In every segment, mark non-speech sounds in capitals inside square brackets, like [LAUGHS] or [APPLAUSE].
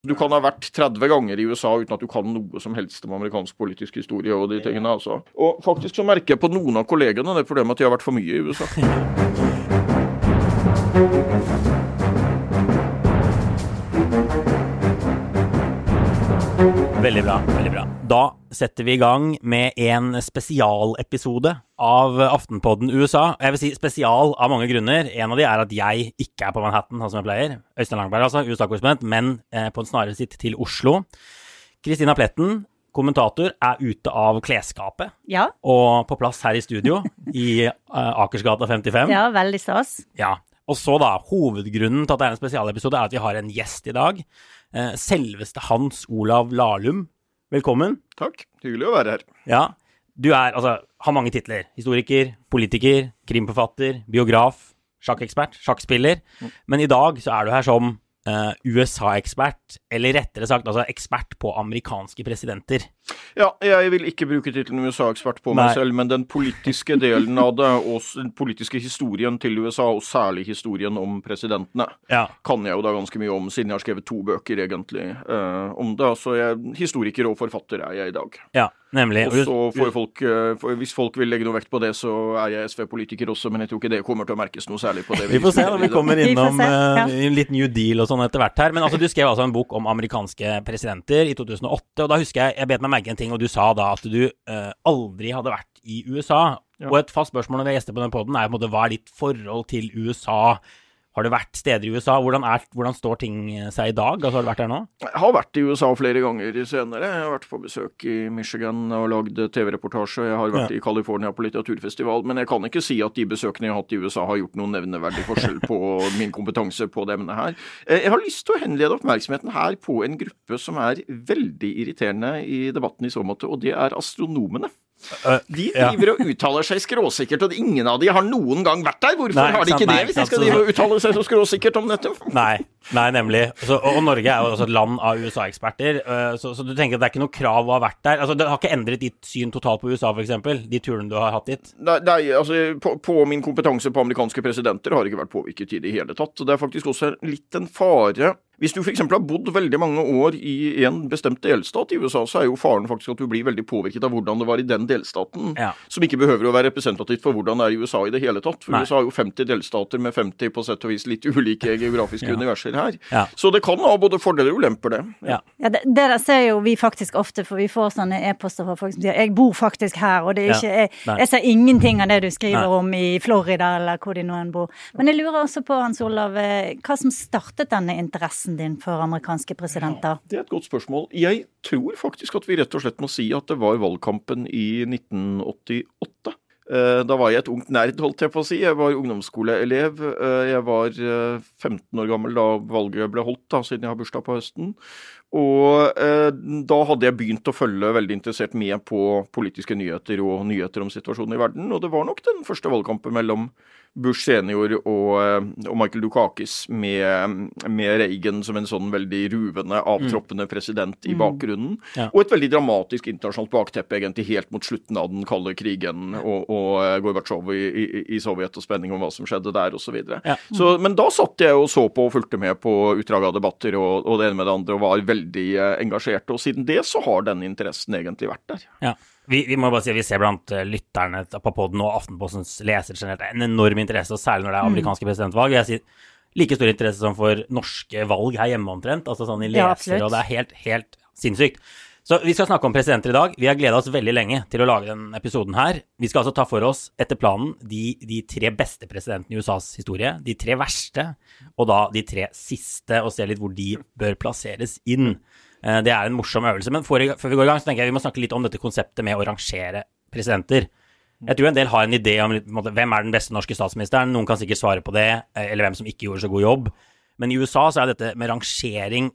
Du kan ha vært 30 ganger i USA uten at du kan noe som helst om amerikansk politisk historie og de tingene. altså. Og faktisk så merker jeg på noen av kollegene det problemet at de har vært for mye i USA. [LAUGHS] Veldig bra. veldig bra. Da setter vi i gang med en spesialepisode av Aftenpodden USA. Jeg vil si spesial av mange grunner. En av de er at jeg ikke er på Manhattan, sånn som jeg pleier. Øystein Langberg, altså, USA-korrespondent, men eh, på en snarere sitt til Oslo. Kristina Pletten, kommentator, er ute av klesskapet Ja, og på plass her i studio i eh, Akersgata 55. ja, veldig stas. Ja. Og så, da, hovedgrunnen til at det er en spesialepisode, er at vi har en gjest i dag. Eh, selveste Hans Olav Lahlum. Velkommen. Takk. Hyggelig å være her. Ja. Du er, altså, har mange titler. Historiker, politiker, krimforfatter, biograf, sjakkekspert, sjakkspiller. Men i dag så er du her som eh, USA-ekspert, eller rettere sagt altså ekspert på amerikanske presidenter. Ja, jeg vil ikke bruke tittelen USA-ekspert på meg selv, men den politiske delen av det, og den politiske historien til USA, og særlig historien om presidentene, Ja. kan jeg jo da ganske mye om, siden jeg har skrevet to bøker egentlig uh, om det. Så jeg, historiker og forfatter er jeg i dag. Ja, nemlig. Og så får folk, eh, Hvis folk vil legge noe vekt på det, så er jeg SV-politiker også, men jeg tror ikke det kommer til å merkes noe særlig på det. Vi får se når vi kommer Vi innom se, ja. en liten New Deal og sånn etter hvert her. Men altså, du skrev altså en bok om amerikanske presidenter i 2008, og da husker jeg jeg bet meg merke en ting, og du sa da at du uh, aldri hadde vært i USA. Ja. Og et fast spørsmål når vi er gjester på den poden, er på en måte hva er ditt forhold til USA? Har du vært steder i USA? Hvordan, er, hvordan står ting seg i dag? Altså, har du vært der nå? Jeg har vært i USA flere ganger senere. Jeg har vært på besøk i Michigan og lagd TV-reportasje. Jeg har vært Ja. i California på litteraturfestival. Men jeg kan ikke si at de besøkene jeg har hatt i USA har gjort noen nevneverdig forskjell på [LAUGHS] min kompetanse på det emnet her. Eh, Jeg har lyst til å henlede oppmerksomheten her på en gruppe som er veldig irriterende i debatten i så måte, og det er astronomene. De ja. driver og uttaler seg skråsikkert, og ingen av de har noen gang vært der. Hvorfor Nei, har de sant, ikke nei, det, hvis de skal drive og uttale seg så skråsikkert om dette? Nei, nei nemlig. Så, og, og Norge er jo også et land av USA-eksperter, eh, så, så du tenker at det er ikke noe krav å ha vært der? Altså, Det har ikke endret ditt syn totalt på USA, f.eks.? De turene du har hatt dit? Nei, nei altså, på, på min kompetanse på amerikanske presidenter har ikke vært påvirket i det hele tatt. Og det er faktisk også litt en fare Hvis du f.eks. har bodd veldig mange år i en bestemt delstat i USA, så er jo faren faktisk at du blir veldig påvirket av hvordan det var i den delstaten. Ja. Som ikke behøver å være representativt for hvordan det er i USA i det hele tatt. For Nei. USA har jo 50 delstater med 50 på sett og vis litt ulike geografiske Ja. universer her. Ja. Så det kan ha både fordeler og ulemper, det. Ja. Ja, det, det der ser jo vi faktisk ofte, for vi får sånne e-poster fra folk som sier 'jeg bor faktisk her', og det er Ja. ikke, jeg, jeg ser ingenting av det du skriver Nei. om i Florida, eller hvor de nå enn bor. Men jeg lurer også på, Hans Olav, eh, hva som startet denne interessen din for amerikanske presidenter? Det er et godt spørsmål. Jeg tror faktisk at vi rett og slett må si at det var valgkampen i 1988. Eh, Da var jeg et ungt nerd, holdt jeg på å si. Jeg var ungdomsskoleelev. Eh, Jeg var eh, 15 år gammel da valget ble holdt, da, siden jeg har bursdag på høsten. Og eh, da hadde jeg begynt å følge veldig interessert med på politiske nyheter og nyheter om situasjonen i verden. Og det var nok den første valgkampen mellom Bush senior og, eh, og Michael Dukakis med, med Reagan som en sånn veldig ruvende, avtroppende president i bakgrunnen. Ja. Og et veldig dramatisk internasjonalt bakteppe egentlig helt mot slutten av den kalde krigen og, og eh, Gorbatsjov i, i, i Sovjet og spenning om hva som skjedde der osv. Ja. så, men da satt jeg og så på og fulgte med på utdrag av debatter og, og det ene med det andre og var veldig eh, engasjert. Og siden det så har den interessen egentlig vært der. Ja. Vi, vi må bare si at vi ser blant eh, lytterne på podden og Aftenpostens lesere generelt en enorm interesse, og særlig når det er amerikanske presidentvalg. Jeg sier like stor interesse som for norske valg her hjemme omtrent. Altså sånn i Ja, lesere, absolutt. og det er helt, helt sinnssykt. Så vi skal snakke om presidenter i dag. Vi har gleda oss veldig lenge til å lage denne episoden her. Vi skal altså ta for oss, etter planen, de, de tre beste presidentene i USAs historie. De tre verste, og da de tre siste, og se litt hvor de bør plasseres inn. Eh, Det er en morsom øvelse. Men før, vi går i gang, så tenker jeg vi må snakke litt om dette konseptet med å rangere presidenter. Jeg tror en del har en idé om hvem er den beste norske statsministeren. Noen kan sikkert svare på det, eh, eller hvem som ikke gjorde så god jobb. Men i USA så er dette med rangering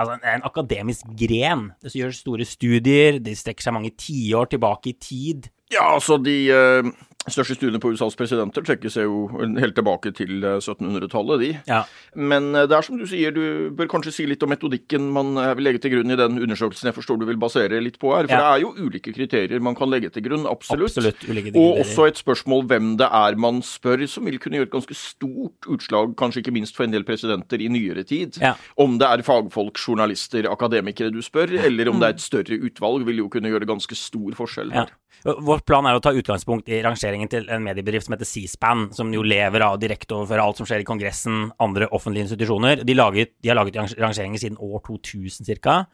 altså en, akademisk gren. Det gjøres store studier, de strekker seg mange tiår tilbake i tid. Ja, altså de, eh, største studiene på USAs presidenter trekker seg jo helt tilbake til 1700-tallet, de. Ja. Men det er som du sier, du bør kanskje si litt om metodikken man vil legge til grunn i den undersøkelsen jeg forstår du vil basere litt på her. For Ja. det er jo ulike kriterier man kan legge til grunn, absolutt. Absolutt ulike Og også et spørsmål hvem det er man spør, som vil kunne gjøre et ganske stort utslag, kanskje ikke minst for en del presidenter i nyere tid. Ja. Om det er fagfolk, journalister, akademikere du spør, eller om det er et større utvalg, vil jo kunne gjøre ganske stor forskjell her. Vårt plan er å ta utgangspunkt i rangeringen til en mediebedrift som heter C-SPAN, som jo lever av direkte direkteoverføre alt som skjer i Kongressen, andre offentlige institusjoner. De, laget, de har laget rang- rangeringer siden år 2000 ca.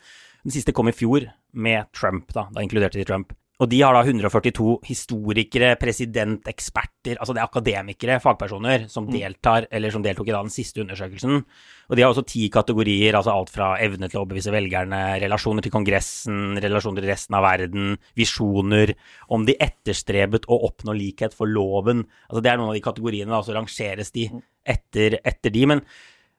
Den siste kom i fjor, med Trump, da. Da inkluderte de Trump. Og de har da 142 historikere, president, eksperter, altså det er akademikere, fagpersoner, som deltar, eller som deltok i da den siste undersøkelsen. Og de har også ti kategorier, altså alt fra evne til å overbevise velgerne, relasjoner til Kongressen, relasjoner til resten av verden, visjoner, om de etterstrebet å oppnå likhet for loven. Altså det er noen av de kategoriene, da, så rangeres de etter, etter de. Men,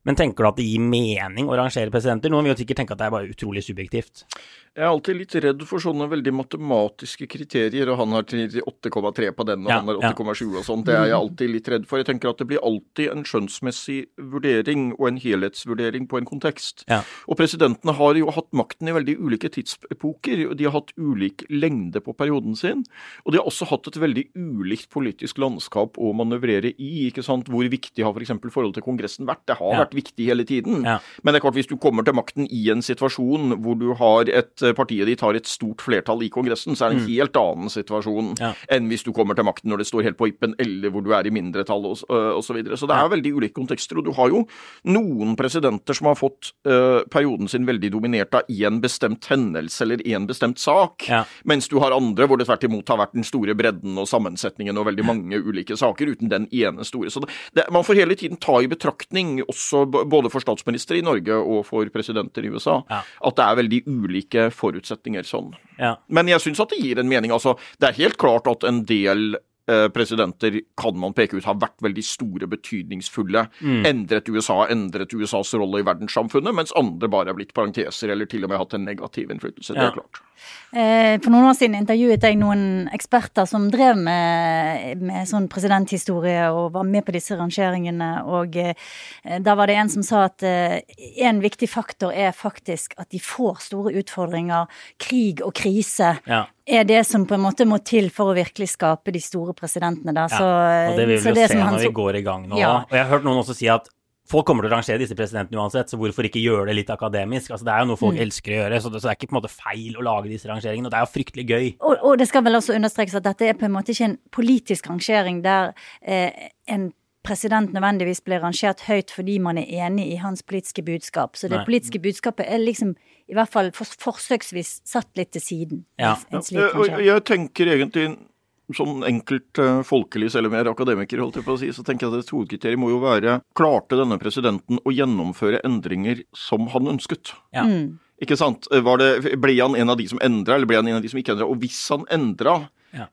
men tenker du at det gir mening å rangere presidenter? Noen vil jo sikkert tenke at det er bare utrolig subjektivt. Jeg er alltid litt redd for sånne veldig matematiske kriterier, og han har 8,3 på den, og Ja, han har ja. 8,7 og sånt. Det er jeg alltid litt redd for. Jeg tenker at det blir alltid en skjønnsmessig vurdering og en helhetsvurdering på en kontekst. Ja. Og presidentene har jo hatt makten i veldig ulike tidsepoker, og de har hatt ulik lengde på perioden sin. Og de har også hatt et veldig ulikt politisk landskap å manøvrere i. ikke sant? Hvor viktig har f.eks. For forholdet til Kongressen vært? Det har Ja. Vært viktig hele tiden. Ja. Men det er klart, hvis du kommer til makten i en situasjon hvor du har et eh, partiet ditt har et stort flertall i Kongressen, så er det en helt annen situasjon Mm. Ja. enn hvis du kommer til makten når det står helt på ippen, eller hvor du er i mindretall og så videre. Så det er veldig ulike kontekster. Og du har jo noen presidenter som har fått uh, perioden sin veldig dominert av én bestemt hendelse eller én bestemt sak, Ja. mens du har andre hvor det tvert imot har vært den store bredden og sammensetningen og veldig mange ulike saker uten den ene store. Så det, det, man får hele tiden ta i betraktning, også både for statsministre i Norge og for presidenter i USA, Ja. at det er veldig ulike forutsetninger sånn. Ja. Men jeg syns at det gir en mening. Altså, det er helt klart at en del presidenter kan man peke ut har vært veldig store, betydningsfulle. Mm. Endret USA, endret USAs rolle i verdenssamfunnet, mens andre bare er blitt parenteser eller til og med hatt en negativ innflytelse. Det er klart. Eh, For noen år siden intervjuet jeg noen eksperter som drev med, med sånn presidenthistorie og var med på disse rangeringene. Og eh, da var det en som sa at eh, en viktig faktor er faktisk at de får store utfordringer. Krig og krise Ja. Er det som på en måte må til for å virkelig skape de store presidentene. Da. Så, og det vil vi jo se når han vi går i gang nå. Ja. Og jeg har hørt noen også si at folk kommer til å rangere disse presidentene uansett, så hvorfor ikke gjøre det litt akademisk? Altså, det er jo noe folk Mm. elsker å gjøre, så det, så det er ikke på en måte feil å lage disse rangeringene. Og det er jo fryktelig gøy. Og, og det skal vel også understrekes at dette er på en måte ikke en politisk rangering der eh, en president nødvendigvis blir rangert høyt fordi man er enig i hans politiske budskap. Så det Nei. politiske budskapet er liksom i hvert fall for, forsøksvis satt litt til siden. Ja. Eh, og jeg tenker egentlig sånn enkelt uh, folkelig, selv om jeg er akademiker, holdt jeg på å si, så tenker jeg at et hovedkriterium må jo være klarte denne presidenten å gjennomføre endringer som han ønsket? Ja. Mm. Ikke sant? Var det, ble han en av de som endra, eller ble han en av de som ikke endra? Og hvis han endra, Ja.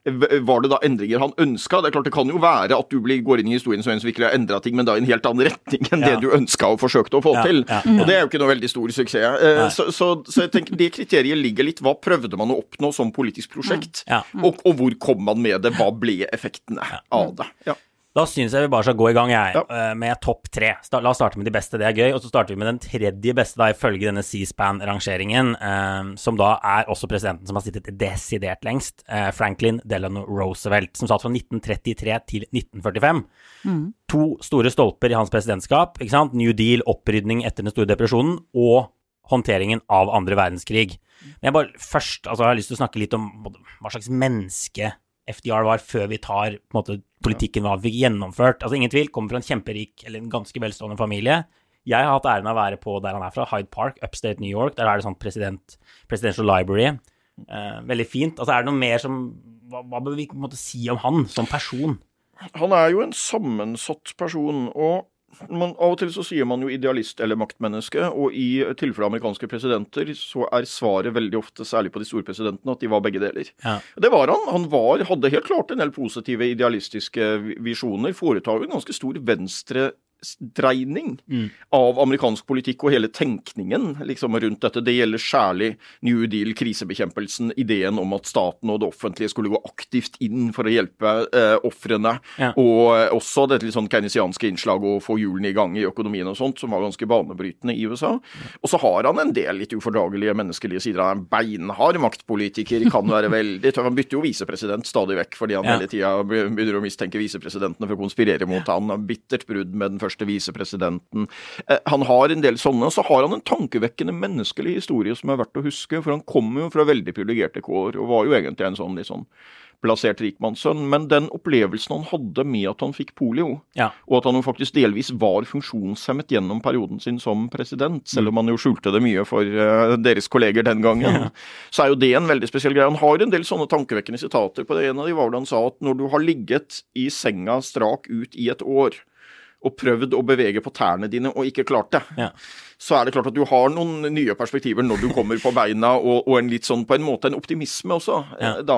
var det da endringer han ønska? Det er klart det kan jo være at du blir, går inn i historien som en som virkelig har endra ting, men da i en helt annen retning enn Ja. det du ønska og forsøkte å få til. Og det er jo ikke noe veldig stor suksess. Eh, så, så, så jeg tenker det kriteriet ligger litt Hva prøvde man å oppnå som politisk prosjekt? Og, og hvor kom man med det? Hva ble effektene av det? Ja. Da syns jeg vi bare skal gå i gang, jeg, Ja. eh, med topp tre. La oss starte med de beste, det er gøy. Og så starter vi med den tredje beste, da, ifølge denne C-SPAN-rangeringen, eh, som da er også presidenten som har sittet desidert lengst, eh, Franklin Delano Roosevelt, som satt fra 1933 til 1945. To store stolper i hans presidentskap, ikke sant? New Deal, opprydning etter den store depresjonen, og håndteringen av andre verdenskrig. Men jeg bare først altså, jeg har lyst til å snakke litt om hva slags menneske FDR var før vi tar måte, politikken vi fikk gjennomført. Altså Ingen tvil, kommer fra en kjemperik eller en ganske velstående familie. Jeg har hatt æren av å være på der han er fra, Hyde Park, upstate New York. Der er det sånn president, presidential library. Eh, veldig fint. Altså Er det noe mer som Hva, hva bør vi på en måte si om han som person? Han er jo en sammensatt person, og man, av og til så sier man jo idealist eller maktmenneske, og i tilfelle amerikanske presidenter så er svaret veldig ofte, særlig på de store presidentene, at de var begge deler. Ja. Det var han. Han var, hadde helt klart en del positive idealistiske visjoner. Foretar en ganske stor venstre dreining av amerikansk politikk og hele tenkningen liksom, rundt dette. Det gjelder særlig New Deal, krisebekjempelsen, ideen om at staten og det offentlige skulle gå aktivt inn for å hjelpe eh, ofrene, Ja. og eh, også dette litt sånn keynesianske innslaget å få hjulene i gang i økonomien og sånt, som var ganske banebrytende i USA. Og så har han en del litt ufordragelige menneskelige sider. Han er en beinhard maktpolitiker, kan være veldig tøff. Han bytter jo visepresident stadig vekk, fordi han Ja. hele tida begynner å mistenke visepresidentene for å konspirere mot han. Han Bittert brudd med den første visepresidenten. Eh, Han har en del sånne, og så har han en tankevekkende menneskelig historie som er verdt å huske, for han kommer jo fra veldig privilegerte kår, og var jo egentlig en sånn litt sånn plassert rikmannssønn. Men den opplevelsen han hadde med at han fikk polio, Ja. og at han jo faktisk delvis var funksjonshemmet gjennom perioden sin som president, selv om han jo skjulte det mye for eh, deres kolleger den gangen, så er jo det en veldig spesiell greie. Han har en del sånne tankevekkende sitater. på det En av de var hvor han sa at når du har ligget i senga strak ut i et år, og prøvd å bevege på tærne dine og ikke klart det, Ja. Så er det klart at du har noen nye perspektiver når du kommer på beina, og, og en litt sånn på en måte en optimisme også, Ja. eh, da.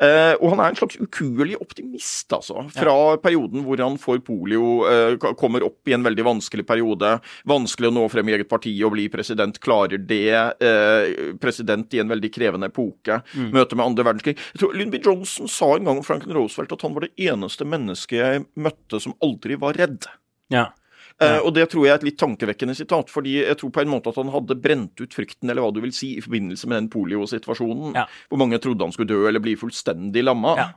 Eh, og han er en slags ukuelig optimist, altså. Fra perioden hvor han får polio, eh, kommer opp i en veldig vanskelig periode, vanskelig å nå frem i eget parti og bli president, klarer det, eh, president i en veldig krevende epoke, møte med andre verdenskrig. Jeg tror Lyndby Johnson sa en gang om Franklin Roosevelt at han var det eneste mennesket jeg møtte som aldri var redd. Ja. Eh, og det tror jeg er et litt tankevekkende sitat, fordi jeg tror på en måte at han hadde brent ut frykten, eller hva du vil si, i forbindelse med den poliosituasjonen, Ja. hvor mange trodde han skulle dø eller bli fullstendig lamma. Ja.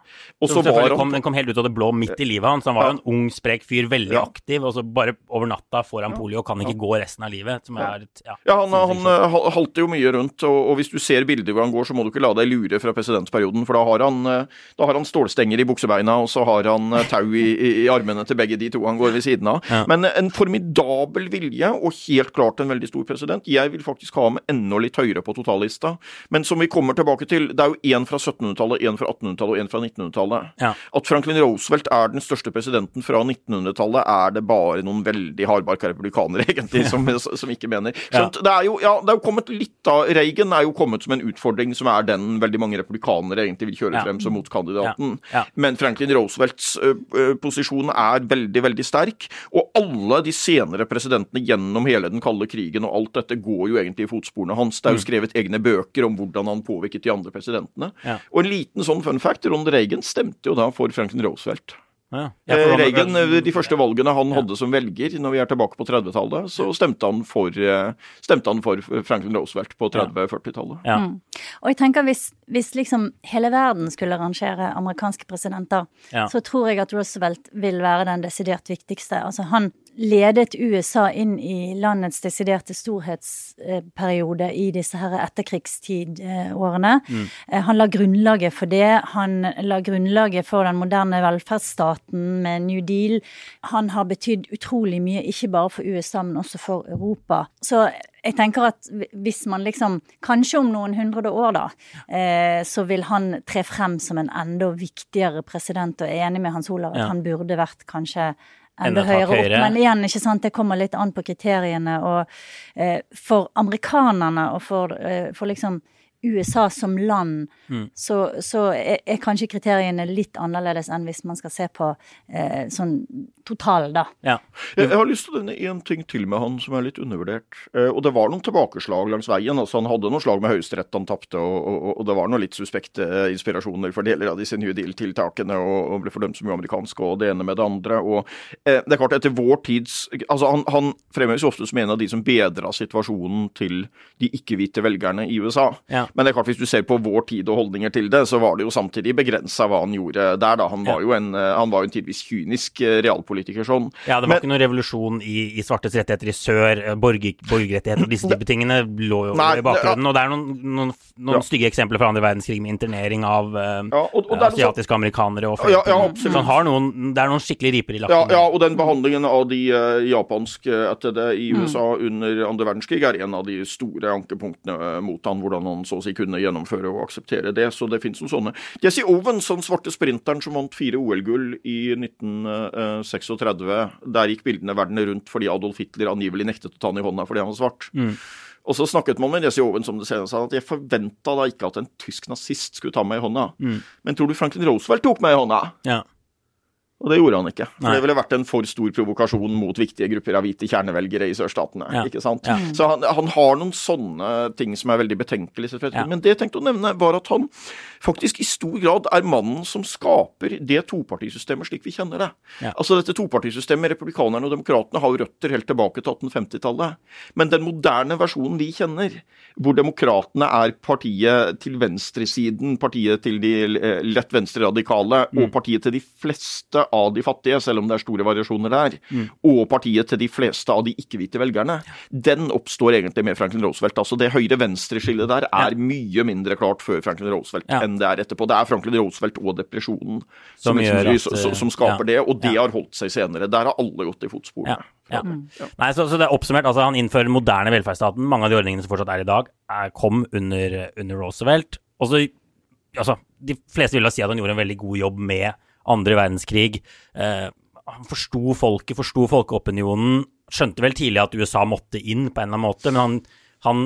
Og så var han kom, den kom helt ut av det blå midt i livet hans. Han var jo Ja. en ung, sprek fyr, veldig Ja. aktiv, og så bare over natta får han polio og kan ikke gå resten av livet. Som et, ja, Ja, han, han sinnssykt. eh, halter jo mye rundt, og, og hvis du ser bilder hvor han går, så må du ikke la deg lure fra presidentperioden, for da har han, eh, da har han stålstenger i buksebeina, og så har han tau i, i, i armene til begge de to han går ved siden av. Ja. Men en formidabel vilje, og helt klart en veldig stor president. Jeg vil faktisk ha ham enda litt høyere på totallista, men som vi kommer tilbake til, det er jo én fra 1700-tallet, én fra 1800-tallet og én fra 1900-tallet. Ja. At Franklin Roosevelt er den største presidenten fra 1900-tallet, er det bare noen veldig hardbarka republikanere, [LAUGHS] egentlig, som, som ikke mener. Ja. Så det er jo ja, det er jo kommet litt av Reagan er jo kommet som en utfordring som er den veldig mange republikanere egentlig vil kjøre frem som motkandidaten. Men Franklin Roosevelts ø, ø, posisjon er veldig, veldig sterk. Og alle de senere presidentene gjennom hele den kalde krigen og alt dette går jo egentlig i fotsporene hans. Det er jo skrevet egne bøker om hvordan han påvirket de andre presidentene. Ja. Og en liten sånn fun fact, Ronald Reagan stemte jo da for Franklin Roosevelt. Ja. Ja, Eh, Reagan, eh, De første valgene han hadde som velger, når vi er tilbake på 30-tallet, så stemte han for, eh, stemte han for Franklin Roosevelt på 30-40-tallet. Ja. Og jeg tenker hvis, hvis liksom hele verden skulle rangere amerikanske presidenter, Ja. så tror jeg at Roosevelt vil være den desidert viktigste. Altså han ledet USA inn i landets desiderte storhetsperiode i disse her etterkrigstidårene. Mm. Han la grunnlaget for det. Han la grunnlaget for den moderne velferdsstaten med New Deal. Han har betydd utrolig mye, ikke bare for USA, men også for Europa. Så jeg tenker at hvis man liksom Kanskje om noen hundre år, da, eh, så vil han tre frem som en enda viktigere president, og er enig med Hans Olav at Ja. han burde vært kanskje Enda et høyere opp. Men igjen, ikke sant, det kommer litt an på kriteriene. Og eh, for amerikanerne og for, eh, for liksom USA som land, Mm. så, så er, er kanskje kriteriene litt annerledes enn hvis man skal se på eh, sånn total, da. Ja. Jeg, jeg har lyst til å nevne en ting til med han som er litt undervurdert. Eh, og det var noen tilbakeslag langs veien. altså Han hadde noen slag med Høyesterett han tapte, og, og, og det var noen litt suspekte eh, inspirasjoner for deler av disse New Deal-tiltakene, og, og ble fordømt som uamerikanske, og det ene med det andre. og eh, det er klart, etter vår tids altså Han, han fremheves ofte som en av de som bedra situasjonen til de ikke-hvite velgerne i USA. Ja. Men det er klart, hvis du ser på vår tid og holdninger til det, så var det jo samtidig begrensa hva han gjorde der. da. Han var jo en, eh, han var jo en tidvis kynisk eh, realpolitiker sånn. Ja, det var Men- ikke noen revolusjon i, i svartes rettigheter i sør. eh, Borger, borgerrettigheter og disse type tingene lå jo i bakgrunnen. Og det er noen, noen, noen Ja. stygge eksempler fra andre verdenskrig med internering av uh, Ja, og, og det asiatiske amerikanere og Ja, ja, så han har noen, det er noen skikkelig riper i lakken. ja, og den behandlingen av de uh, japanske etter det i Mm. USA under andre verdenskrig er en av de store ankepunktene mot han, hvordan han så å si kunne gjennomføre og akseptere det. Så det fins noen sånne. Jesse Owens, den svarte sprinteren som vant fire OL-gull i 1936, der gikk bildene verden rundt fordi Adolf Hitler angivelig nektet å ta han i hånda fordi han var svart. Mm. Og så snakket man med Jesse Owens om det senere, sa at jeg forventa da ikke at en tysk nazist skulle ta meg i hånda. Mm. Men tror du Franklin Roosevelt tok meg i hånda? Ja. Og det gjorde han ikke. For det ville vært en for stor provokasjon mot viktige grupper av hvite kjernevelgere i sørstatene. Ja. ikke sant? Ja. Så han, han har noen sånne ting som er veldig betenkelige. Men det jeg tenkte å nevne, var at han faktisk i stor grad er mannen som skaper det topartisystemet slik vi kjenner det. Ja. Altså dette topartisystemet, Republikanerne og demokratene har jo røtter helt tilbake til 1850-tallet. Men den moderne versjonen vi kjenner, hvor demokratene er partiet til venstresiden, partiet til de eh, lett venstreradikale, Mm. og partiet til de fleste av de fattige, selv om det er store variasjoner der, Mm. og partiet til de fleste av de ikke-hvite velgerne, den oppstår egentlig med Franklin Roosevelt. Altså Det høyre-venstre-skillet der er mye mindre klart før Franklin Roosevelt Ja. enn det er etterpå. Det er Franklin Roosevelt og depresjonen Som som, liksom, gjør at, som, som skaper ja. det, og det Ja. har holdt seg senere. Der har alle gått i fotsporene. Ja. ja. Nei, så, så det er oppsummert. Altså, han innfører moderne velferdsstaten. Mange av de ordningene som fortsatt er i dag, er, kom under, under Roosevelt. Og så Altså, de fleste vil da si at han gjorde en veldig god jobb med andre verdenskrig. Eh, han forsto folket, forsto folkeopinionen. Skjønte vel tidlig at USA måtte inn på en eller annen måte, men han, han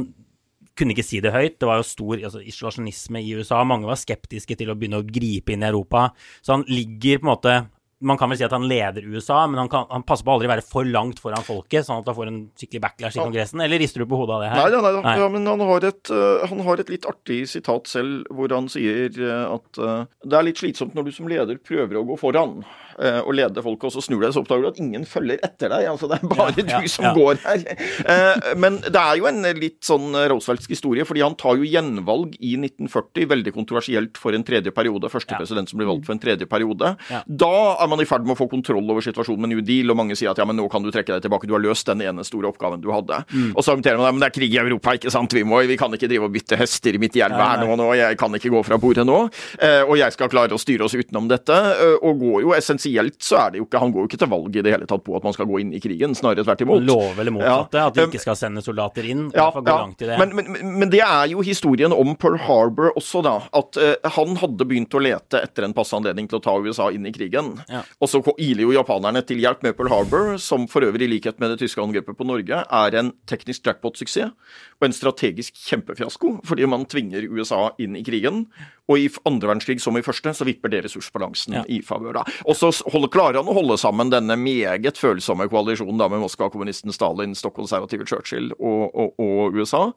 kunne ikke si det høyt. Det var jo stor altså, isolasjonisme i USA. Mange var skeptiske til å begynne å gripe inn i Europa. Så han ligger på en måte Man kan vel si at han leder USA, men han, kan, han passer på å aldri være for langt foran folket, sånn at han får en skikkelig backlash i Kongressen. Eller rister du på hodet av det her? Nei, nei, nei, Nei. Ja, men han har, et, øh, han har et litt artig sitat selv, hvor han sier øh, at øh, det er litt slitsomt når du som leder prøver å gå foran og lede folk, og så snur deg, så oppdager du at ingen følger etter deg. Altså, det er bare Ja, ja, du som ja. går her. Eh, men det er jo en litt sånn Rooseveltsk historie, fordi han tar jo gjenvalg i 1940, veldig kontroversielt for en tredje periode. Første president som blir valgt for en tredje periode. Da er man i ferd med å få kontroll over situasjonen med New Deal, og mange sier at ja, men nå kan du trekke deg tilbake, du har løst den ene store oppgaven du hadde. Mm. Og så argumenterer man men det er krig i Europa, ikke sant, vi, må, vi kan ikke drive og bytte hester midt i elva her nå, nå, jeg kan ikke gå fra bordet nå, eh, og jeg skal klare å styre oss utenom dette. eh, og går jo essensielt, så er det jo ikke, han går jo ikke til valg i det hele tatt på at man skal gå inn i krigen, snarere tvert imot. Han lover motsatte, Ja. at de ikke skal sende soldater inn. Ja, Ja, det. Men, men, men det er jo historien om Pearl Harbor også, da. At uh, han hadde begynt å lete etter en passe anledning til å ta USA inn i krigen. Ja. Og så iler jo japanerne til hjelp med Pearl Harbor, som for øvrig i likhet med det tyske angrepet på Norge er en teknisk jackpot-suksess og en strategisk kjempefiasko, fordi man tvinger USA inn i krigen. Og i andre verdenskrig som i første, så vipper det ressursbalansen Ja. i favør. Og så holder, klarer han å holde sammen denne meget følsomme koalisjonen da med Moskva-kommunisten Stalin, stokkkonservative Churchill og, og, og USA.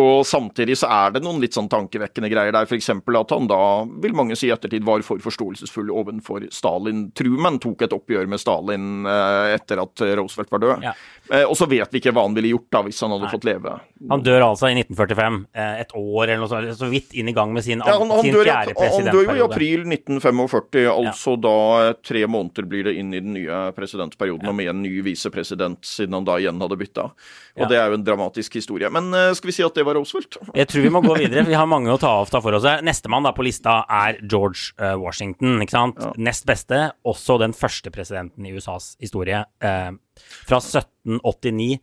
Og samtidig så er det noen litt sånn tankevekkende greier der, f.eks. at han da, vil mange si i ettertid, var for forståelsesfull overfor Stalin. Truman tok et oppgjør med Stalin eh, etter at Roosevelt var død. Ja. Eh, og så vet vi ikke hva han ville gjort da hvis han hadde Nei. fått leve. Han dør altså i 1945, eh, et år eller noe sånt, så vidt inn i gang med sin, Ja, han, han, sin dør, fjerde han dør jo i april 1945, altså da eh, tre måneder blir det inn i den nye presidentperioden, og med en ny visepresident, siden han da igjen hadde bytta. Og Ja. det er jo en dramatisk historie. Men skal vi si at det var Roosevelt? [LAUGHS] Jeg tror vi må gå videre, vi har mange å ta, av, ta for oss her. Nestemann på lista er George Washington, ikke sant? Nest beste, også den første presidenten i USAs historie. Eh, fra 1789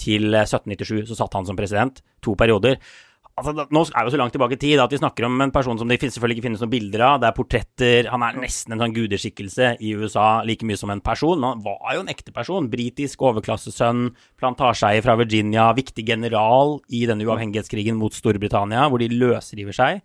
til eh, 1797 så satt han som president, to perioder. Altså, nå er vi så langt tilbake i tid at vi snakker om en person som det selvfølgelig ikke finnes noen bilder av. Det er portretter. Han er nesten en sånn gudeskikkelse i USA like mye som en person. Men han var jo en ekte person. Britisk overklassesønn, plantasjeeier fra Virginia, viktig general i denne uavhengighetskrigen mot Storbritannia, hvor de løsriver seg.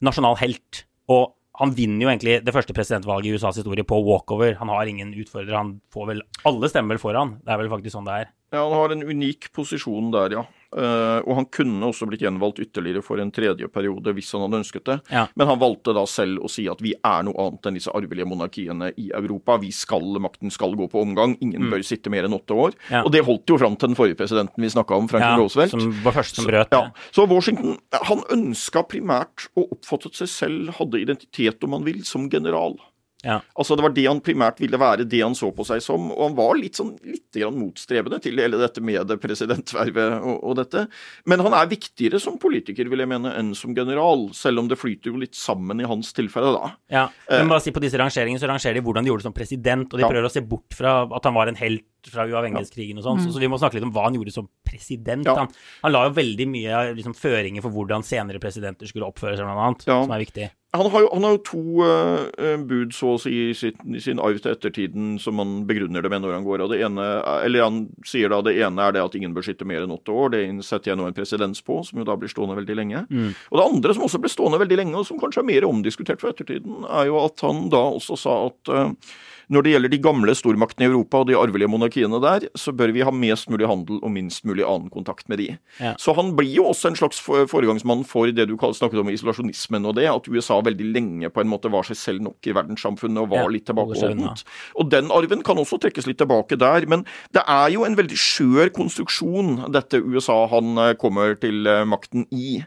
Nasjonal helt. Og han vinner jo egentlig det første presidentvalget i USAs historie på walkover. Han har ingen utfordrer. Han får vel Alle stemmer vel for han. Det er vel faktisk sånn det er. Ja, han har en unik posisjon der, ja. Eh, og han kunne også blitt gjenvalgt ytterligere for en tredje periode hvis han hadde ønsket det. Ja. Men han valgte da selv å si at vi er noe annet enn disse arvelige monarkiene i Europa. Vi skal, Makten skal gå på omgang. Ingen bør sitte mer enn åtte år. Mm. Ja. Og det holdt jo fram til den forrige presidenten vi snakka om, Franklin Ja, Roosevelt. som var første som brøt Ja, det. så Washington han ønska primært og oppfattet seg selv, hadde identitet om han vil, som general. Ja. Altså Det var det han primært ville være, det han så på seg som. Og han var litt sånn litt grann motstrebende til hele dette med presidentvervet og, og dette. Men han er viktigere som politiker, vil jeg mene, enn som general. Selv om det flyter jo litt sammen i hans tilfelle, da. Ja, men bare si På disse rangeringene så rangerer de hvordan de gjorde det som president, og de Ja. prøver å se bort fra at han var en helt fra uavhengighetskrigen og sånn. Så, så vi må snakke litt om hva han gjorde som president. Ja. Han, han la jo veldig mye liksom, føringer for hvordan senere presidenter skulle oppføre seg, blant annet, Ja. som er viktig. Han har, jo, han har jo to uh, bud, så å si, i sin, sin arv til ettertiden som han begrunner det med når han går. og det ene, eller Han sier da det ene er det at ingen bør sitte mer enn åtte år. Det setter jeg nå en presedens på, som jo da blir stående veldig lenge. Mm. Og det andre som også ble stående veldig lenge, og som kanskje er mer omdiskutert for ettertiden, er jo at han da også sa at uh, når det gjelder de gamle stormaktene i Europa og de arvelige monarkiene der, så bør vi ha mest mulig handel og minst mulig annen kontakt med de. Ja. Så han blir jo også en slags foregangsmann for det du snakket om isolasjonismen og det, at USA veldig lenge på en måte var seg selv nok i verdenssamfunnet og var ja, litt tilbakeholdent. Og den arven kan også trekkes litt tilbake der. Men det er jo en veldig skjør konstruksjon, dette USA han eh, kommer til eh, makten i.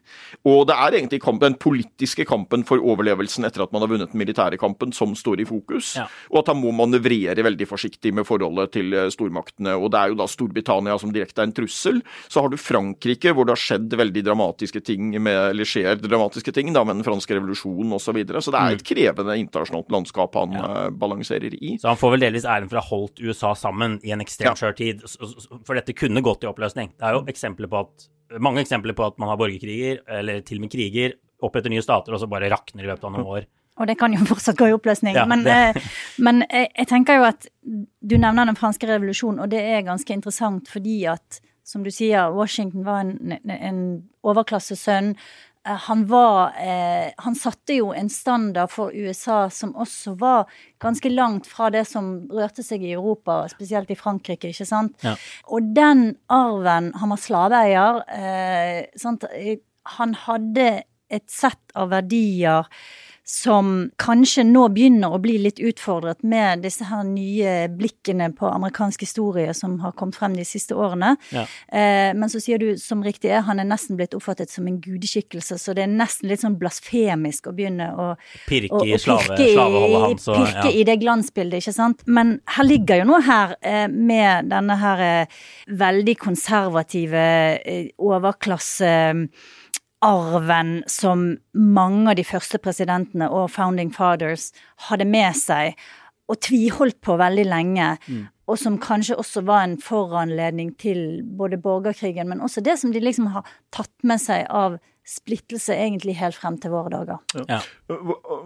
Og det er egentlig kamp, den politiske kampen for overlevelsen etter at man har vunnet den militære kampen, som står i fokus. Ja. Og at han må manøvrere veldig forsiktig med forholdet til eh, stormaktene. Og det er jo da Storbritannia som direkte er en trussel. Så har du Frankrike, hvor det har skjedd veldig dramatiske ting med, eller skjer dramatiske ting da, med den franske revolusjonen osv. Så, videre. så det er et mm. krevende internasjonalt landskap han ja. uh, balanserer i. Så han får vel delvis æren for å ha holdt USA sammen i en ekstremt skjør tid. For dette kunne gått i oppløsning. Det er jo eksempler på at, mange eksempler på at man har borgerkriger, eller til og med kriger, oppretter nye stater, og så bare rakner i løpet av noen år. Og det kan jo [LAUGHS] fortsatt gå i oppløsning. Ja, men, eh, men jeg, jeg, tenker jo at du nevner den franske revolusjonen, og det er ganske interessant fordi at, som du sier, Washington var en, en overklassesønn. Eh, han var eh, Han satte jo en standard for USA som også var ganske langt fra det som rørte seg i Europa, spesielt i Frankrike, ikke sant. Ja. Og den arven Han var slaveeier. Eh, han hadde et sett av verdier som kanskje nå begynner å bli litt utfordret med disse her nye blikkene på amerikansk historie som har kommet frem de siste årene. Ja. Eh, men så sier du som riktig er, han er nesten blitt oppfattet som en gudeskikkelse, så det er nesten litt sånn blasfemisk å begynne å Pirke i slave, slaveholdet hans. Og, pirke ja. i det glansbildet, ikke sant. Men her ligger jo noe her eh, med denne her eh, veldig konservative overklasse arven som mange av de første presidentene og founding fathers hadde med seg og tviholdt på veldig lenge. Mm. Og som kanskje også var en foranledning til både borgerkrigen, men også det som de liksom har tatt med seg av splittelse egentlig helt frem til våre dager. Ja.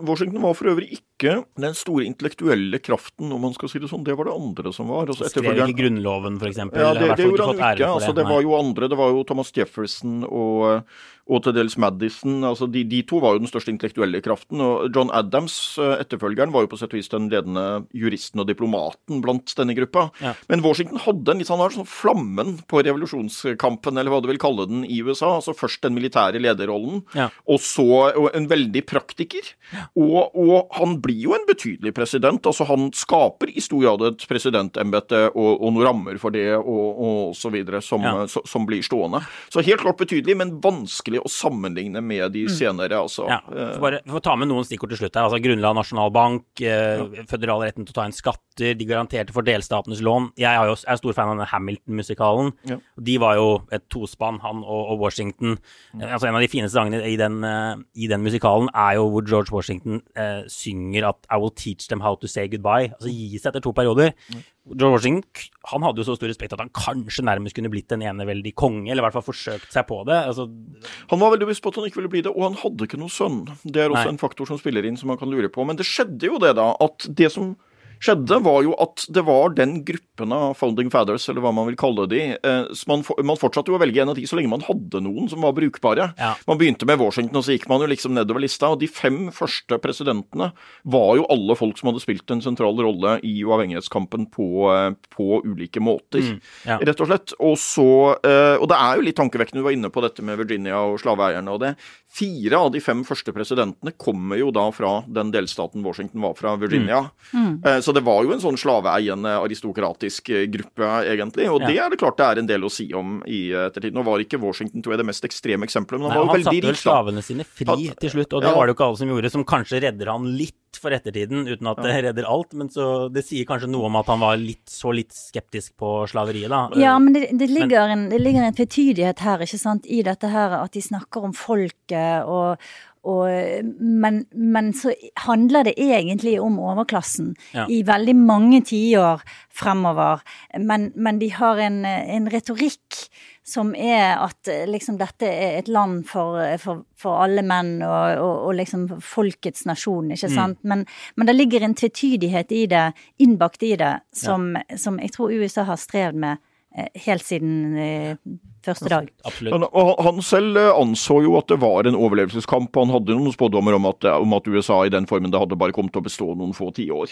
Washington var for øvrig ikke den store intellektuelle kraften, om man skal si det sånn. Det var det andre som var. Altså, Skrev ikke Grunnloven, f.eks.? Ja, det, det gjorde han ikke. Altså, det, det var jo andre. Det var jo Thomas Jefferson og og til dels Madison. altså de, de, to var jo den største intellektuelle kraften. og John Adams, eh, etterfølgeren, var jo på sett og vis den ledende juristen og diplomaten blant denne gruppa. Ja. Men Washington hadde en litt sånn, sånn flammen på revolusjonskampen, eller hva du vil kalle den, i USA. altså Først den militære lederrollen, ja. og så en veldig praktiker. Ja. Og, og, han blir jo en betydelig president. altså Han skaper i stor grad et presidentembete og, og noen rammer for det og, og så videre som, som blir stående. Så helt klart betydelig, men vanskelig å sammenligne med de mm. senere. Altså. Ja, for bare, for å ta med noen stikkord til slutt her. altså Grunnlag nasjonalbank, eh, ja. føderal retten til å ta inn skatter, de garanterte for delstatenes lån. Jeg jo er stor fan av Hamilton-musikalen. Ja. De var jo et tospann, han og, og Washington. Mm. Altså En av de fineste sangene i den, uh, i den musikalen er jo hvor George Washington uh, synger at I will teach them how to say goodbye. Altså gi seg etter to perioder. George Washington han hadde jo så stor respekt at han kanskje nærmest kunne blitt en eneveldig konge, eller i hvert fall forsøkt seg på det. Altså, han var veldig bevisst på at han ikke ville bli det, og han hadde ikke noen sønn. Det er også Nei. en faktor som spiller inn, som man kan lure på. Men det skjedde jo det, da, at det som skjedde, var jo at det var den gruppen av founding fathers, eller hva man vil kalle de. så man, man, fortsatte jo å velge en av de så lenge man hadde noen som var brukbare. Ja. Man begynte med Washington, og så gikk man jo liksom nedover lista. Og de fem første presidentene var jo alle folk som hadde spilt en sentral rolle i uavhengighetskampen på, eh, på ulike måter, mm, ja. rett og slett. Og så eh, Og det er jo litt tankevekkende, du var inne på dette med Virginia og slaveeierne og det. Fire av de fem første presidentene kommer jo da fra den delstaten Washington var fra, Virginia. Mm. Mm. Så det var jo en sånn slaveeiende aristokratisk eh, gruppe, egentlig. Og ja. det er det klart det er en del å si om i ettertid. Nå var ikke Washington tror jeg, det mest ekstreme eksempelet, men han Nei, var jo veldig rik. Han satte vel slavene sine fri til slutt, og det ja. var det jo ikke alle som gjorde, som kanskje redder han litt for ettertiden, uten at det redder alt. Men så det sier kanskje noe om at han var litt, så litt skeptisk på slaveriet, da. Ja, men det, det ligger, men, en, det ligger en tvetydighet her, ikke sant, i dette her at de snakker om folket og og, men, men, så handler det egentlig om overklassen Ja. i veldig mange tiår fremover. Men, men de har en, en retorikk som er at liksom dette er et land for, for, for alle menn og, og, og liksom folkets nasjon, ikke sant. Men, men det ligger en tvetydighet i det, innbakt i det, som, som jeg tror USA har strevd med eh, helt siden eh, første dag. Han- han selv eh, anså jo at det var en overlevelseskamp. Han hadde noen spådommer om at, om at USA i den formen det hadde bare kommet til å bestå noen få tiår.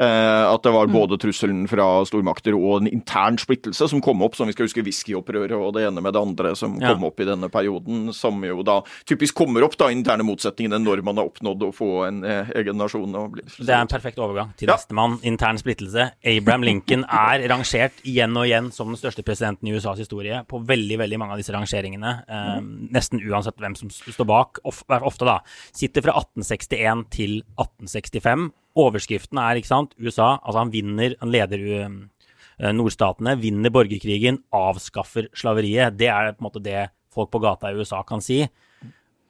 Eh, at det var både trusselen fra stormakter og en intern splittelse som kom opp, som vi skal huske whiskyopprøret og det ene med det andre som Ja. kom opp i denne perioden, som jo da typisk kommer opp, da, interne motsetningene når man har oppnådd å få en eh, egen nasjon. Og bli, Det er en perfekt overgang til Ja. nestemann. Intern splittelse. Abraham Lincoln er rangert igjen og igjen som den største presidenten i USAs historie på veldig veldig veldig mange av disse rangeringene. Eh, nesten uansett hvem som står bak. Of, ofte, da. Sitter fra 1861 til 1865. Overskriften er, ikke sant, USA. Altså, han vinner, han leder eh, nordstatene, vinner borgerkrigen, avskaffer slaveriet. Det er på en måte det folk på gata i USA kan si.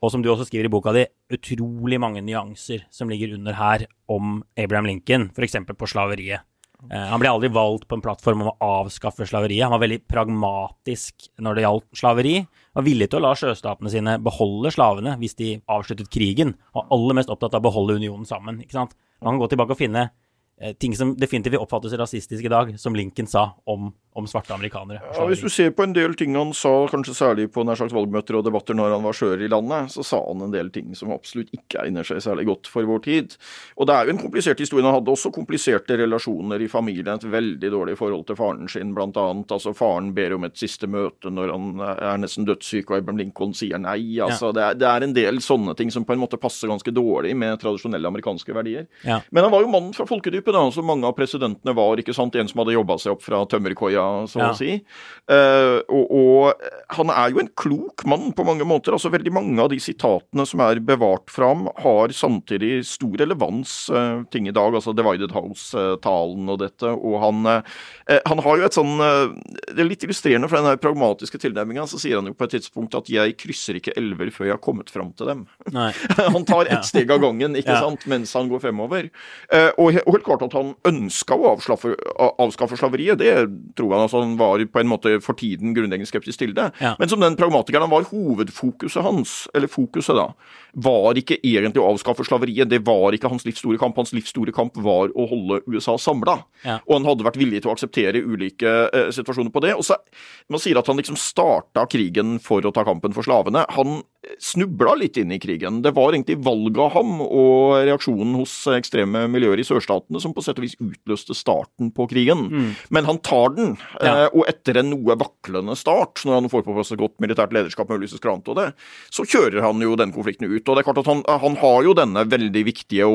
Og som du også skriver i boka di, utrolig mange nyanser som ligger under her om Abraham Lincoln, f.eks. på slaveriet. Eh, han ble aldri valgt på en plattform om å avskaffe slaveriet. Han var veldig pragmatisk når det gjaldt slaveri. Han var villig til å la sjøstatene sine beholde slavene hvis de avsluttet krigen. Og aller mest opptatt av å beholde unionen sammen. ikke sant? Man kan gå tilbake og finne ting som definitivt oppfattes rasistisk i dag, som Lincoln sa om, om svarte amerikanere. Ja, Hvis du ser på en del ting han sa, kanskje særlig på nær slags valgmøter og debatter når han var skjør i landet, så sa han en del ting som absolutt ikke egner seg særlig godt for vår tid. Og det er jo en komplisert historie. Han hadde også kompliserte relasjoner i familien. Et veldig dårlig forhold til faren sin, blant annet. Altså, faren ber om et siste møte når han er nesten dødssyk, og Abraham Lincoln sier nei. Altså, det, er, det er en del sånne ting som på en måte passer ganske dårlig med tradisjonelle amerikanske verdier. Ja. Men han var jo mannen fra folkedypet, da, som mange av presidentene var. ikke sant? En som hadde jobba seg opp fra tømmerkoia, så Ja. å si. Eh, og, og han er jo en klok mann på mange måter. altså Veldig mange av de sitatene som er bevart fra ham, har samtidig stor relevans eh, ting i dag. altså Divided House-talen og dette. Og han, eh, han har jo et sånn eh, Det er litt illustrerende for den her pragmatiske tilnærminga. Så sier han jo på et tidspunkt at 'jeg krysser ikke elver før jeg har kommet fram til dem'. [LAUGHS] Han tar ett steg av gangen ikke Ja. sant, mens han går fremover. Eh, og, og klart at han ønska å avskaffe, avskaffe slaveriet, det tror han. altså Han var på en måte for tiden grunnleggende skeptisk til det. Ja. Men som den pragmatikeren han var, hovedfokuset hans, eller fokuset da, var ikke egentlig å avskaffe slaveriet. Det var ikke hans livs store kamp. Hans livs store kamp var å holde USA samla. Ja. Og han hadde vært villig til å akseptere ulike eh, situasjoner på det. Og så, Man sier at han liksom starta krigen for å ta kampen for slavene. Han snubla litt inn i krigen. Det var egentlig valget av ham og reaksjonen hos ekstreme miljøer i sørstatene som på sett og vis utløste starten på krigen. Men han tar den, Mm. Ja. eh, og etter en noe vaklende start, når han får på plass et godt militært lederskap med Ulysses Grant og det, så kjører han jo den konflikten ut. Og det er klart at han, han har jo denne veldig viktige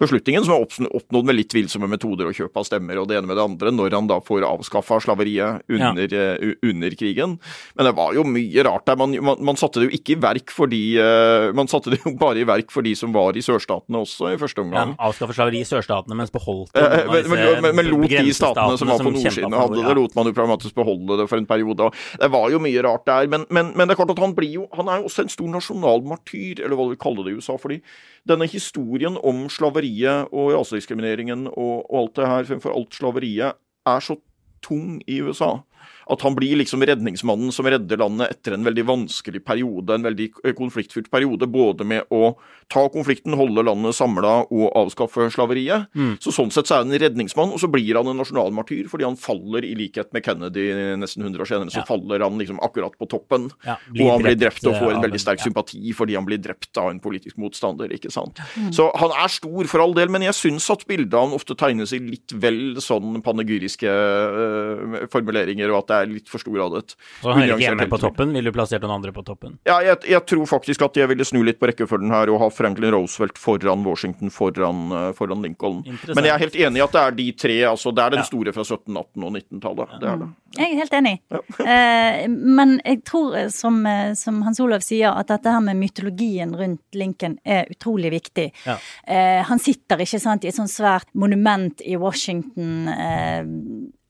beslutningen, som er oppnådd med litt tvilsomme metoder og kjøp av stemmer og det ene med det andre, når han da får avskaffa slaveriet under, ja. under krigen. Men det var jo mye rart der. Man, man, man satte det jo ikke i verk fordi uh, Man satte det jo bare i verk for de som var i sørstatene også, i første omgang. Ja, omgang. avskaffe slaveri i sørstatene, mens beholdt Eh, noen Men, men, men, men lot de statene som var på nordsiden og hadde det, ja. lot man jo pragmatisk beholde det for en periode. Det var jo mye rart der. Men, men, men det er klart at han blir jo Han er jo også en stor nasjonal martyr, eller hva du vil kalle det i USA. fordi denne historien om slaveriet og rasediskrimineringen og, og alt det her fremfor alt slaveriet er så tung i USA. At han blir liksom redningsmannen som redder landet etter en veldig vanskelig periode, en veldig eh, konfliktfylt periode, både med å ta konflikten, holde landet samla og avskaffe slaveriet. Så sånn sett så er han en redningsmann, og så blir han en nasjonalmartyr fordi han faller, i likhet med Kennedy nesten 100 år senere, så Ja. faller han liksom akkurat på toppen. Ja, og han blir drept og eh, får en veldig sterk ja. sympati fordi han blir drept av en politisk motstander, ikke sant. Så han er stor for all del, men jeg syns at bildet av han ofte tegnes i litt vel sånn panegyriske uh, formuleringer, og at det er litt for stor grad et Så han hører ikke hjemme på toppen. Ville du plassert noen andre på toppen? Ja, jeg, jeg tror faktisk at jeg ville snu litt på rekkefølgen her og ha Franklin Roosevelt foran Washington, foran, øh, foran Lincoln. Men jeg er helt enig i at det er de tre. altså Det er den Ja. store fra 17-, 18- og 19-tallet. Det er det. Jeg er helt enig. [LAUGHS] Eh, men jeg tror, eh, som, eh, som Hans Olav sier, at dette her med mytologien rundt Lincoln er utrolig viktig. Ja. Eh, han sitter ikke sant, i et sånt svært monument i Washington. Eh,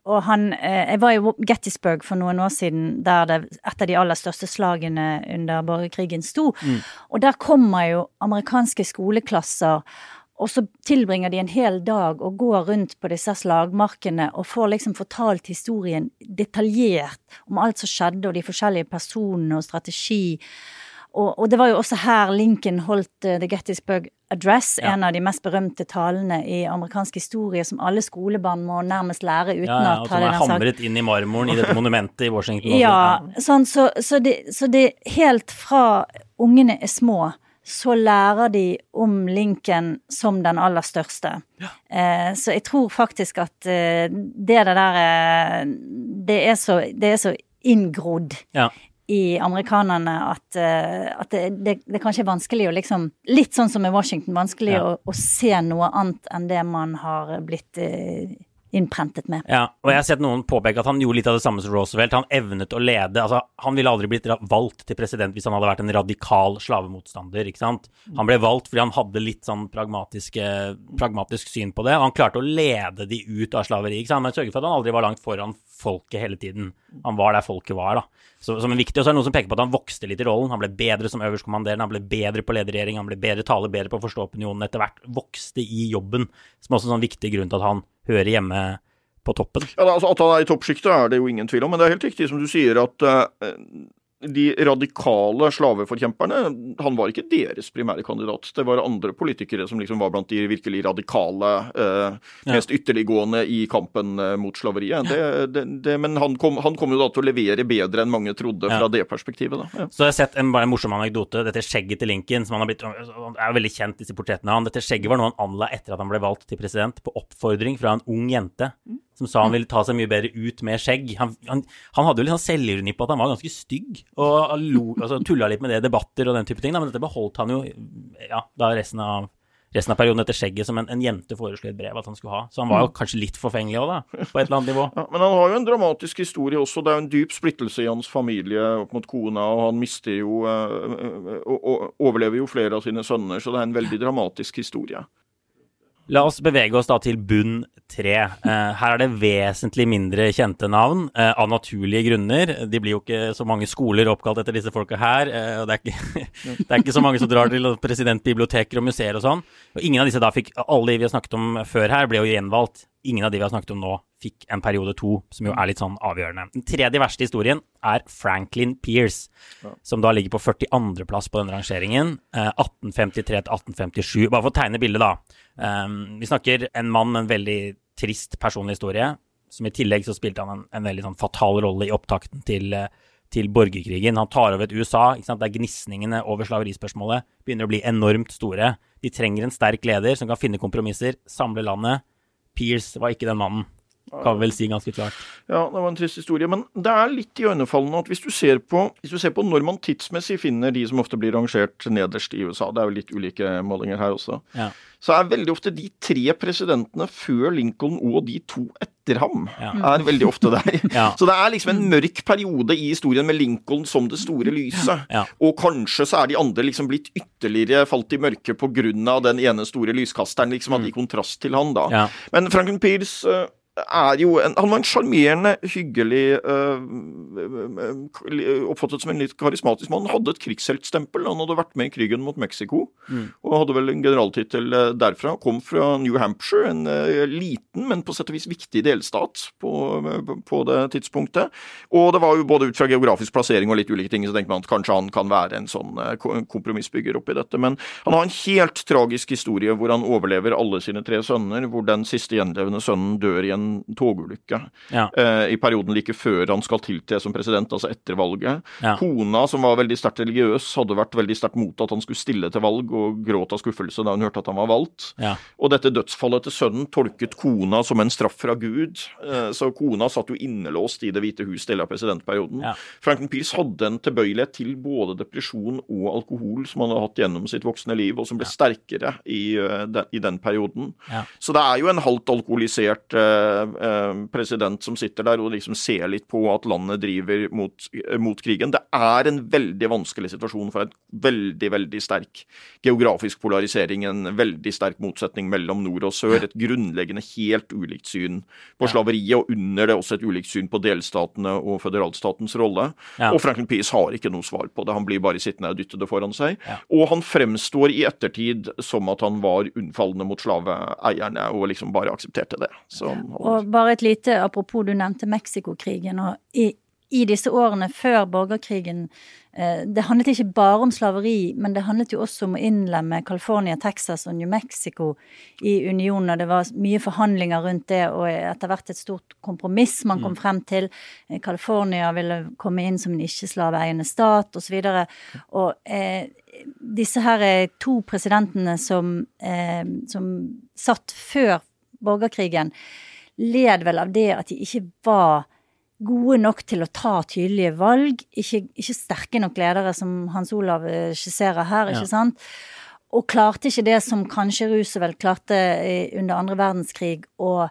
og han eh, Jeg var i Gettysburg for noen år siden, der det et av de aller største slagene under borgerkrigen sto. Mm. Og der kommer jo amerikanske skoleklasser. Og så tilbringer de en hel dag og går rundt på disse slagmarkene og får liksom fortalt historien detaljert om alt som skjedde, og de forskjellige personene og strategi. Og, og det var jo også her Lincoln holdt uh, The Gettysburg Address, Ja. en av de mest berømte talene i amerikansk historie som alle skolebarn må nærmest lære Ja, uten ja, at og som hadde er den sagt. hamret inn i marmoren i dette [LAUGHS] monumentet i Washington. også. Ja, sånn, så, så, det, så det helt fra ungene er små, så lærer de om Lincoln som den aller største. Eh, så jeg tror faktisk at eh, det der eh, det, er så, det er så inngrodd Ja. I amerikanerne at, eh, at det, det, det kanskje er vanskelig å liksom Litt sånn som i Washington, vanskelig Ja. å, å se noe annet enn det man har blitt eh, innprentet med. Ja, og jeg har sett noen påpeke at han gjorde litt av det samme som Roosevelt. Han evnet å lede. altså Han ville aldri blitt valgt til president hvis han hadde vært en radikal slavemotstander. ikke sant? Han ble valgt fordi han hadde litt sånn pragmatisk syn på det. og Han klarte å lede de ut av slaveri. ikke sant? Men sørget for at han aldri var langt foran folket hele tiden. Han var der folket var, da. Så, som en viktig, Og så er det noen som peker på at han vokste litt i rollen. Han ble bedre som øverstkommanderende, han ble bedre på lederregjering, han ble bedre taler, bedre på å forstå opinionen etter hvert. Vokste i jobben, som også en sånn viktig grunn til at han hører hjemme på toppen. Ja, altså At han er i toppsjiktet, er det jo ingen tvil om. Men det er helt riktig som du sier, at eh, de radikale slaveforkjemperne Han var ikke deres primære kandidat. Det var andre politikere som liksom var blant de virkelig radikale, eh, mest ytterliggående i kampen eh, mot slaveriet. Det, det, det, men han kom, han kom jo da til å levere bedre enn mange trodde fra Ja. det perspektivet. da. Ja. Så jeg har sett en, bare en morsom anekdote. Dette skjegget til Lincoln, som han har blitt, er veldig kjent, disse portrettene av han. Dette skjegget var noe han anla etter at han ble valgt til president, på oppfordring fra en ung jente som sa han ville ta seg mye bedre ut med skjegg. Han, han, han hadde jo litt sånn selvironi på at han var ganske stygg, og altså, tulla litt med det i debatter og den type ting, da, men dette beholdt han jo ja, da resten av Resten av perioden etter skjegget som en, en jente foreslo et brev at han skulle ha. Så han var jo kanskje litt forfengelig òg, da, på et eller annet nivå. Ja, men han har jo en dramatisk historie også. Det er jo en dyp splittelse i hans familie opp mot kona, og han mister jo eh, og, og overlever jo flere av sine sønner, så det er en veldig dramatisk historie. La oss bevege oss da til bunn tre. Eh, her er det vesentlig mindre kjente navn, eh, av naturlige grunner. De blir jo ikke så mange skoler oppkalt etter disse folka her. Eh, og det, er ikke, [LAUGHS] det er ikke så mange som drar til presidentbiblioteker og museer og sånn. Og ingen av disse da fikk Alle de vi har snakket om før her, ble jo gjenvalgt. Ingen av de vi har snakket om nå, fikk en periode to, som jo er litt sånn avgjørende. Den tredje verste historien er Franklin Pierce, som da ligger på 42.-plass på denne rangeringen. Eh, 1853 til 1857. Bare for å tegne bildet, da. Um, vi snakker en mann med en veldig trist personlig historie, som i tillegg så spilte han en, en veldig sånn fatal rolle i opptakten til, eh, til borgerkrigen. Han tar over et USA der gnisningene over slaverispørsmålet begynner å bli enormt store. De trenger en sterk leder som kan finne kompromisser, samle landet. Pierce var ikke den mannen, kan vel si ganske klart. Ja, det var en trist historie. Men det er litt iøynefallende at hvis du ser på hvis du ser på når man tidsmessig finner de som ofte blir rangert nederst i USA, det er jo litt ulike målinger her også, Ja. så er veldig ofte de tre presidentene før Lincoln og de to etter ham Ja. er veldig ofte der. [LAUGHS] Ja. Så det er liksom en mørk periode i historien med Lincoln som det store lyset. Ja. Og kanskje så er de andre liksom blitt ytterligere falt i grunn av den ene store lyskasteren, liksom, hadde i kontrast til han, da. Mm. Men Franklin Pierce eh, er jo en, Han var en sjarmerende, hyggelig øh, Oppfattet som en litt karismatisk mann. Hadde et krigsheltstempel. Han hadde vært med i krigen mot Mexico og hadde vel en generaltittel øh, derfra. Kom fra New Hampshire, en uh, liten, men på sett og vis viktig delstat på, på det tidspunktet. Og det var jo både ut fra geografisk plassering og litt ulike ting, så tenker man at kanskje han kan være en sånn øh, kompromissbygger oppi dette. Men han har en helt tragisk historie hvor han overlever alle sine tre sønner, hvor den siste gjenlevende sønnen dør i en togulykke Ja. eh, i perioden like før han skal tiltre som president, altså etter valget. Ja. Kona, som var veldig sterkt religiøs, hadde vært veldig sterkt mot at han skulle stille til valg, og gråt av skuffelse da hun hørte at han var valgt. Ja. Og dette dødsfallet til sønnen tolket kona som en straff fra Gud, eh, så kona satt jo innelåst i Det hvite hus deler av presidentperioden. Franklin Pierce hadde en tilbøyelighet til både depresjon og alkohol som han hadde hatt gjennom sitt voksne liv, og som ble sterkere i, eh, i den perioden. Ja. Så det er jo en halvt alkoholisert eh, president som sitter der og liksom ser litt på at landet driver mot, eh, mot krigen. Det er en veldig vanskelig situasjon for en veldig, veldig sterk geografisk polarisering, en veldig sterk motsetning mellom nord og sør. Et grunnleggende helt ulikt syn på slaveriet, og under det også et ulikt syn på delstatene og føderalstatens rolle. Ja. Og Franklin Peace har ikke noe svar på det. Han blir bare sittende og dytte det foran seg. Ja. Og han fremstår i ettertid som at han var unnfallende mot slaveeierne og liksom bare aksepterte det. Så han, Og bare et lite apropos, du nevnte Mexicokrigen. og i, i disse årene før borgerkrigen eh, Det handlet ikke bare om slaveri, men det handlet jo også om å innlemme California, Texas og New Mexico i unionen. og Det var mye forhandlinger rundt det, og etter hvert et stort kompromiss man kom frem til. Eh, California ville komme inn som en ikke-slaveeiende stat, osv. Og, og eh, disse her er to presidentene som, eh, som satt før borgerkrigen, led vel av det at de ikke var gode nok til å ta tydelige valg. Ikke, ikke sterke nok ledere, som Hans Olav eh, skisserer her, ikke Ja. sant? Og klarte ikke det som kanskje Roosevelt klarte under andre verdenskrig, å,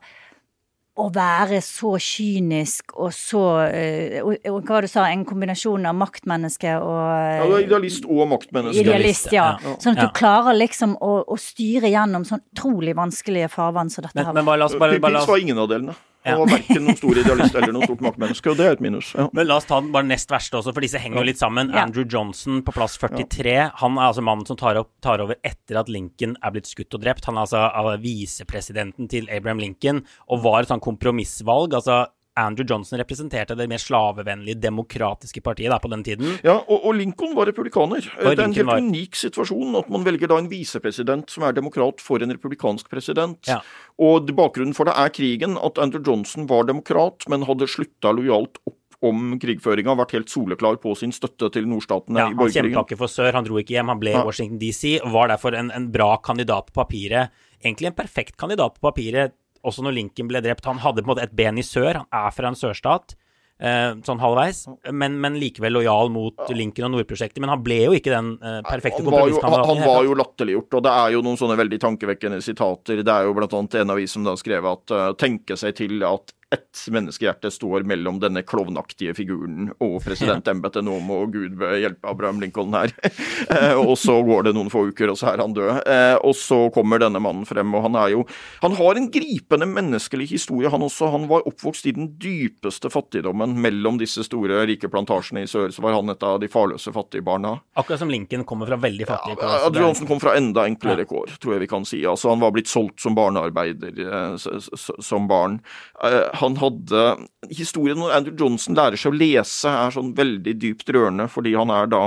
å være så kynisk og så eh, og, og hva var det du sa, en kombinasjon av maktmenneske og ja, er idealist og maktmenneske. Idealist, ja. Ja. Sånn at Ja. du klarer liksom å, å styre gjennom sånn utrolig vanskelige farvann som dette Men, her. men bare la oss, bare, bare oss var ingen av delene. Ja. Og verken noen stor idealist eller noen stort maktmenneske, og det er et minus. Ja. Men la oss ta den bare nest verste også, for disse henger jo litt sammen. Ja. Andrew Johnson på plass 43. Han er altså mannen som tar, opp, tar over etter at Lincoln er blitt skutt og drept. Han er altså av visepresidenten til Abraham Lincoln og var et sånn kompromissvalg. Altså Andrew Johnson representerte det mer slavevennlige, demokratiske partiet da, på den tiden. Ja, og, og Lincoln var republikaner. det er en helt var- unik situasjon at man velger da en visepresident som er demokrat for en republikansk president. Ja. Og bakgrunnen for det er krigen, at Andrew Johnson var demokrat, men hadde slutta lojalt opp om krigføringa, vært helt soleklar på sin støtte til nordstatene Ja, i han kjempa borgerkrigen. ikke for sør, han dro ikke hjem, han ble i. Washington DC, og var derfor en, en bra kandidat på papiret. Egentlig en perfekt kandidat på papiret, også når Lincoln ble drept. Han hadde på en måte et ben i sør, han er fra en sørstat. eh, sånn halvveis, men, men likevel lojal mot Lincoln og Nord-prosjektet. Men han ble jo ikke den eh, perfekte Han var, jo, han, kompromisskandidaten. han var jo latterliggjort, og det er jo noen sånne veldig tankevekkende sitater. Det er jo blant annet en avis som da skrev at uh, tenke seg til at ett menneskehjerte står mellom denne klovnaktige figuren og presidentembetet. Nå må Gud hjelpe Abraham Lincoln her. [LAUGHS] Eh, og så går det noen få uker, og så er han død. Eh, og så kommer denne mannen frem, og han er jo Han har en gripende menneskelig historie, han også. Han var oppvokst i den dypeste fattigdommen mellom disse store, rike plantasjene i sør. Så var han et av de farløse fattige barna. Akkurat som Lincoln kommer fra veldig fattige kår. Ja, så er- Johnson kom fra enda enklere kår, tror jeg vi kan si. Altså, han var blitt solgt som barnearbeider eh, som barn. Han hadde Historien når Andrew Johnson lærer seg å lese, er sånn veldig dypt rørende, fordi han er da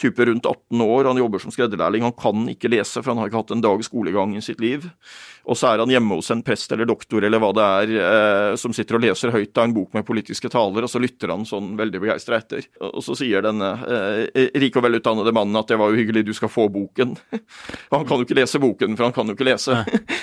type rundt 18 år, han jobber som skredderlærling. Han kan ikke lese, for han har ikke hatt en dag skolegang i sitt liv. Og så er han hjemme hos en prest eller doktor eller hva det er, eh, som sitter og leser høyt av en bok med politiske taler, og så lytter han sånn veldig begeistra etter. Og så sier denne eh, rike og velutdannede mannen at det var jo hyggelig, du skal få boken. [LAUGHS] Han kan jo ikke lese boken, for han kan jo ikke lese.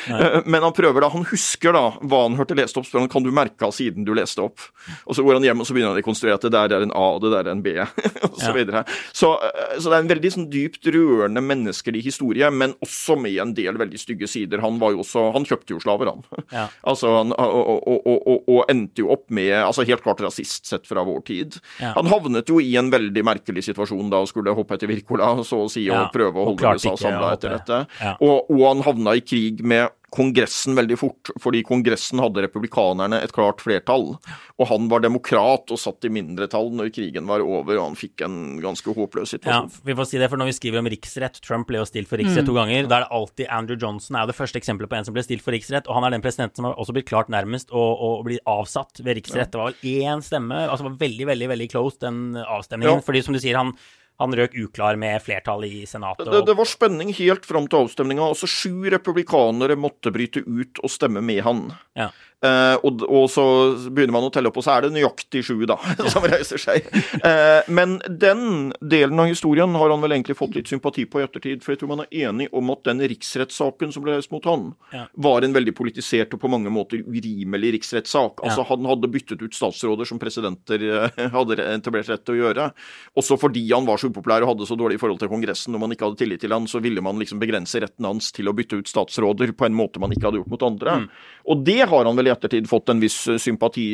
Eh, [LAUGHS] Men han prøver da, han husker da hva han hørte lest opp, spør han kan du merke av siden du leste opp. Og så går han hjem og så begynner han å rekonstruere at det der er en A, og det der er en B, [LAUGHS] og så Ja. Så, eh, så det er en veldig sånn dypt rørende menneskelig historie, men også med en del veldig stygge sider. Han var jo også, han kjøpte jo slaver, han. [LAUGHS] Ja. Altså, han, og, og, og, og, endte jo opp med altså Helt klart rasist sett fra vår tid. Ja. Han havnet jo i en veldig merkelig situasjon da og skulle hoppe etter Wirkola, så å si, og prøve å holde USA samla etter dette. Og, og han havna i krig med Kongressen veldig fort, fordi Kongressen hadde republikanerne et klart flertall. Og han var demokrat og satt i mindretall når krigen var over, og han fikk en ganske håpløs situasjon. Ja, vi får si det, for når vi skriver om riksrett Trump ble jo stilt for riksrett to ganger. Da er det alltid Andrew Johnson er jo det første eksempelet på en som ble stilt for riksrett. Og han er den presidenten som har også blitt klart nærmest å, å bli avsatt ved riksrett. Det var vel én stemme. Altså det var veldig, veldig veldig close, den avstemningen. Ja. Fordi som du sier, han, han røk uklar med flertall i Senatet. Det, Og, det var spenning helt fram til avstemninga. Altså sju republikanere måtte bryte ut og stemme med han. ja. Eh, og, og så begynner man å telle opp, og så er det nøyaktig sju, da, [LAUGHS] som reiser seg. Uh, men den delen av historien har han vel egentlig fått litt sympati på i ettertid, for jeg tror man er enig om at den riksrettssaken som ble reist mot han, Ja. var en veldig politisert og på mange måter urimelig riksrettssak. Altså Ja. Han hadde byttet ut statsråder som presidenter eh, [LAUGHS] hadde etablert rett til å gjøre. Også fordi han var så upopulær og hadde så dårlig forhold til Kongressen, og man ikke hadde tillit til han, så ville man liksom begrense retten hans til å bytte ut statsråder på en måte man ikke hadde gjort mot andre. Mm. Og det har han vel vel i ettertid fått en viss sympati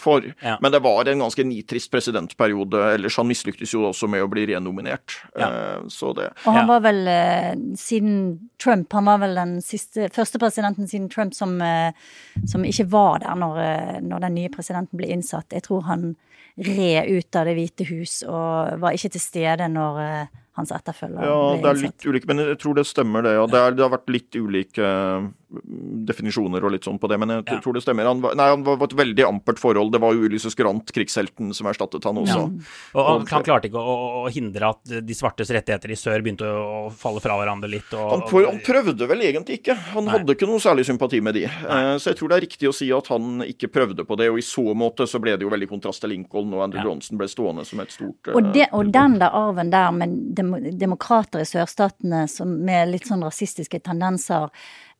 for. Ja. Men det var en ganske nitrist presidentperiode ellers. Han mislyktes jo også med å bli renominert. Ja. Så det Og han var vel eh, siden Trump Han var vel den siste, første presidenten siden Trump som, eh, som ikke var der når, eh, når den nye presidenten ble innsatt. Jeg tror han red ut av Det hvite hus og var ikke til stede når eh, hans etterfølger Ja, ble det er litt ulike, men jeg tror det stemmer det. Ja. Det, er, det har vært litt ulike mm, definisjoner og litt sånn på det, men jeg Ja. tror det stemmer. Han var, nei, han var et veldig ampert forhold. Det var jo Ulysses Grant, krigshelten, som erstattet han også. Og, og han klarte ikke å, å, hindre at de svartes rettigheter i sør begynte å, falle fra hverandre litt. Og, Han, prøvde, han prøvde vel egentlig ikke. Han Nei. hadde ikke noe særlig sympati med de. Nei. så jeg tror det er riktig å si at han ikke prøvde på det, og i så måte så ble det jo veldig kontrast til Lincoln, og Andrew Ja. Johnson ble stående som et stort eh, Og, det, og den der arven der med dem, demokrater i sørstatene som, med litt sånn rasistiske tendenser,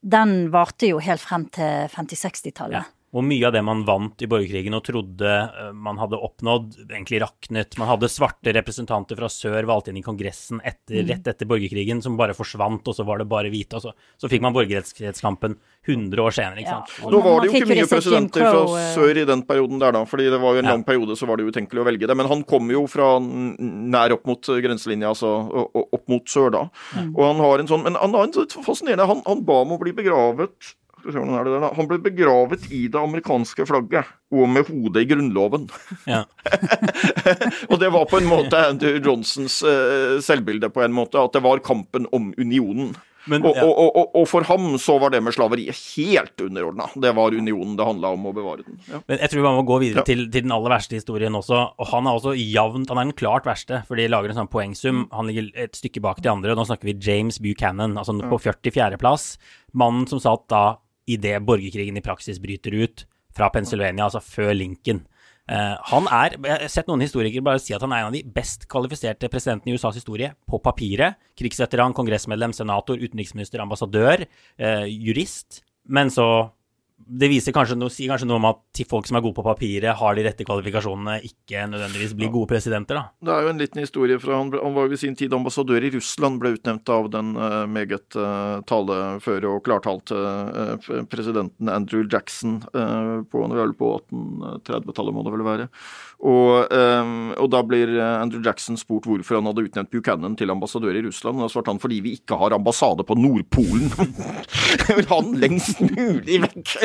den varte jo helt frem til 50-60-tallet. Ja. Og mye av det man vant i borgerkrigen og trodde eh, man hadde oppnådd, egentlig raknet. Man hadde svarte representanter fra sør valgt inn i Kongressen etter, rett etter borgerkrigen, som bare forsvant, og så var det bare hvite. Og så, så fikk man borgerrettighetskampen 100 år senere, ikke sant. Ja, Nå var det jo ikke mye presidenter fra eh, sør i den perioden der, da. fordi det var jo en Ja. lang periode så var det utenkelig å velge det. Men han kom jo fra nær opp mot grenselinja, altså opp mot sør da. Mm. Og han har en sånn Men han har en sånn fascinerende Han, han ba om å bli begravet Han ble begravet i det amerikanske flagget, og med hodet i Grunnloven. Ja. [LAUGHS] og det var på en måte Andrew Johnsons eh, selvbilde, på en måte, at det var kampen om unionen. Men, Og, ja. og, og, og for ham så var det med slaveriet helt underordna. Det var unionen det handla om å bevare den. Ja. Men jeg tror vi må gå videre Ja. til, til den aller verste historien også. Og han er også jevnt Han er den klart verste, for de lager en sånn poengsum. Han ligger et stykke bak de andre. og Nå snakker vi James Buchanan, altså på 44.-plass. Mannen som satt da idet borgerkrigen i praksis bryter ut fra Pennsylvania, altså før Lincoln. Eh, han er, Jeg har sett noen historikere bare si at han er en av de best kvalifiserte presidentene i USAs historie på papiret. Krigsveteran, kongressmedlem, senator, utenriksminister, ambassadør, eh, jurist. Men så det viser kanskje noe, sier kanskje noe om at til folk som er gode på papiret, har de rette kvalifikasjonene, ikke nødvendigvis blir gode presidenter, da. Det er jo en liten historie fra Han, han var jo i sin tid ambassadør i Russland, ble utnevnt av den uh, meget uh, taleføre og klartalte uh, presidenten Andrew Jackson på, på 1830-tallet, må det vel være. Og, eh, og da blir eh, Andrew Jackson spurt hvorfor han hadde utnevnt Buchanan til ambassadør i Russland. Og da svarte han fordi vi ikke har ambassade på Nordpolen. [LAUGHS] Jeg vil ha den lengst mulig vekk.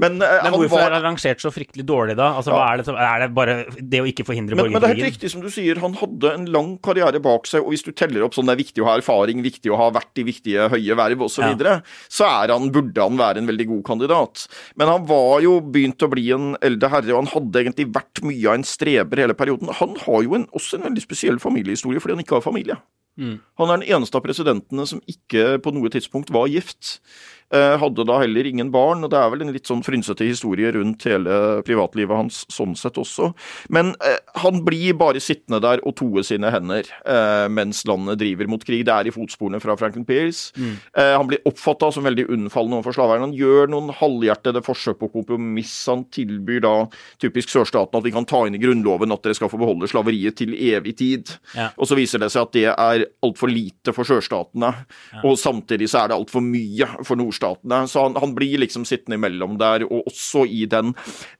Men, eh, Men hvorfor var er han rangert så fryktelig dårlig, da? Altså, Ja. er, det, er det bare det å ikke forhindre Men, men det er helt riktig som du sier, han hadde en lang karriere bak seg, og hvis du teller opp sånn det er viktig å ha erfaring, viktig å ha vært i viktige høye verv osv., så, Ja. videre, så er han, burde han være en veldig god kandidat. Men han var jo begynt å bli en eldre herre, og han hadde egentlig vært mye av en streber hele perioden. Han har jo en, også en veldig spesiell familiehistorie fordi han ikke har familie. Mm. Han er den eneste av presidentene som ikke på noe tidspunkt var gift. Eh, hadde da heller ingen barn, og det er vel en litt sånn frynsete historie rundt hele privatlivet hans sånn sett også. Men eh, han blir bare sittende der og toe sine hender eh, mens landet driver mot krig. Det er i fotsporene fra Franklin Pierce. Eh, han blir oppfatta som veldig unnfallende overfor slaverne. Han gjør noen halvhjertede forsøk på kompromiss. Han tilbyr da typisk sørstaten at vi kan ta inn i grunnloven at dere skal få beholde slaveriet til evig tid. Ja. Og så viser det seg at det er altfor lite for sørstatene, og samtidig så er det altfor mye for nordstatene. Så han, han blir liksom sittende imellom der, og også i den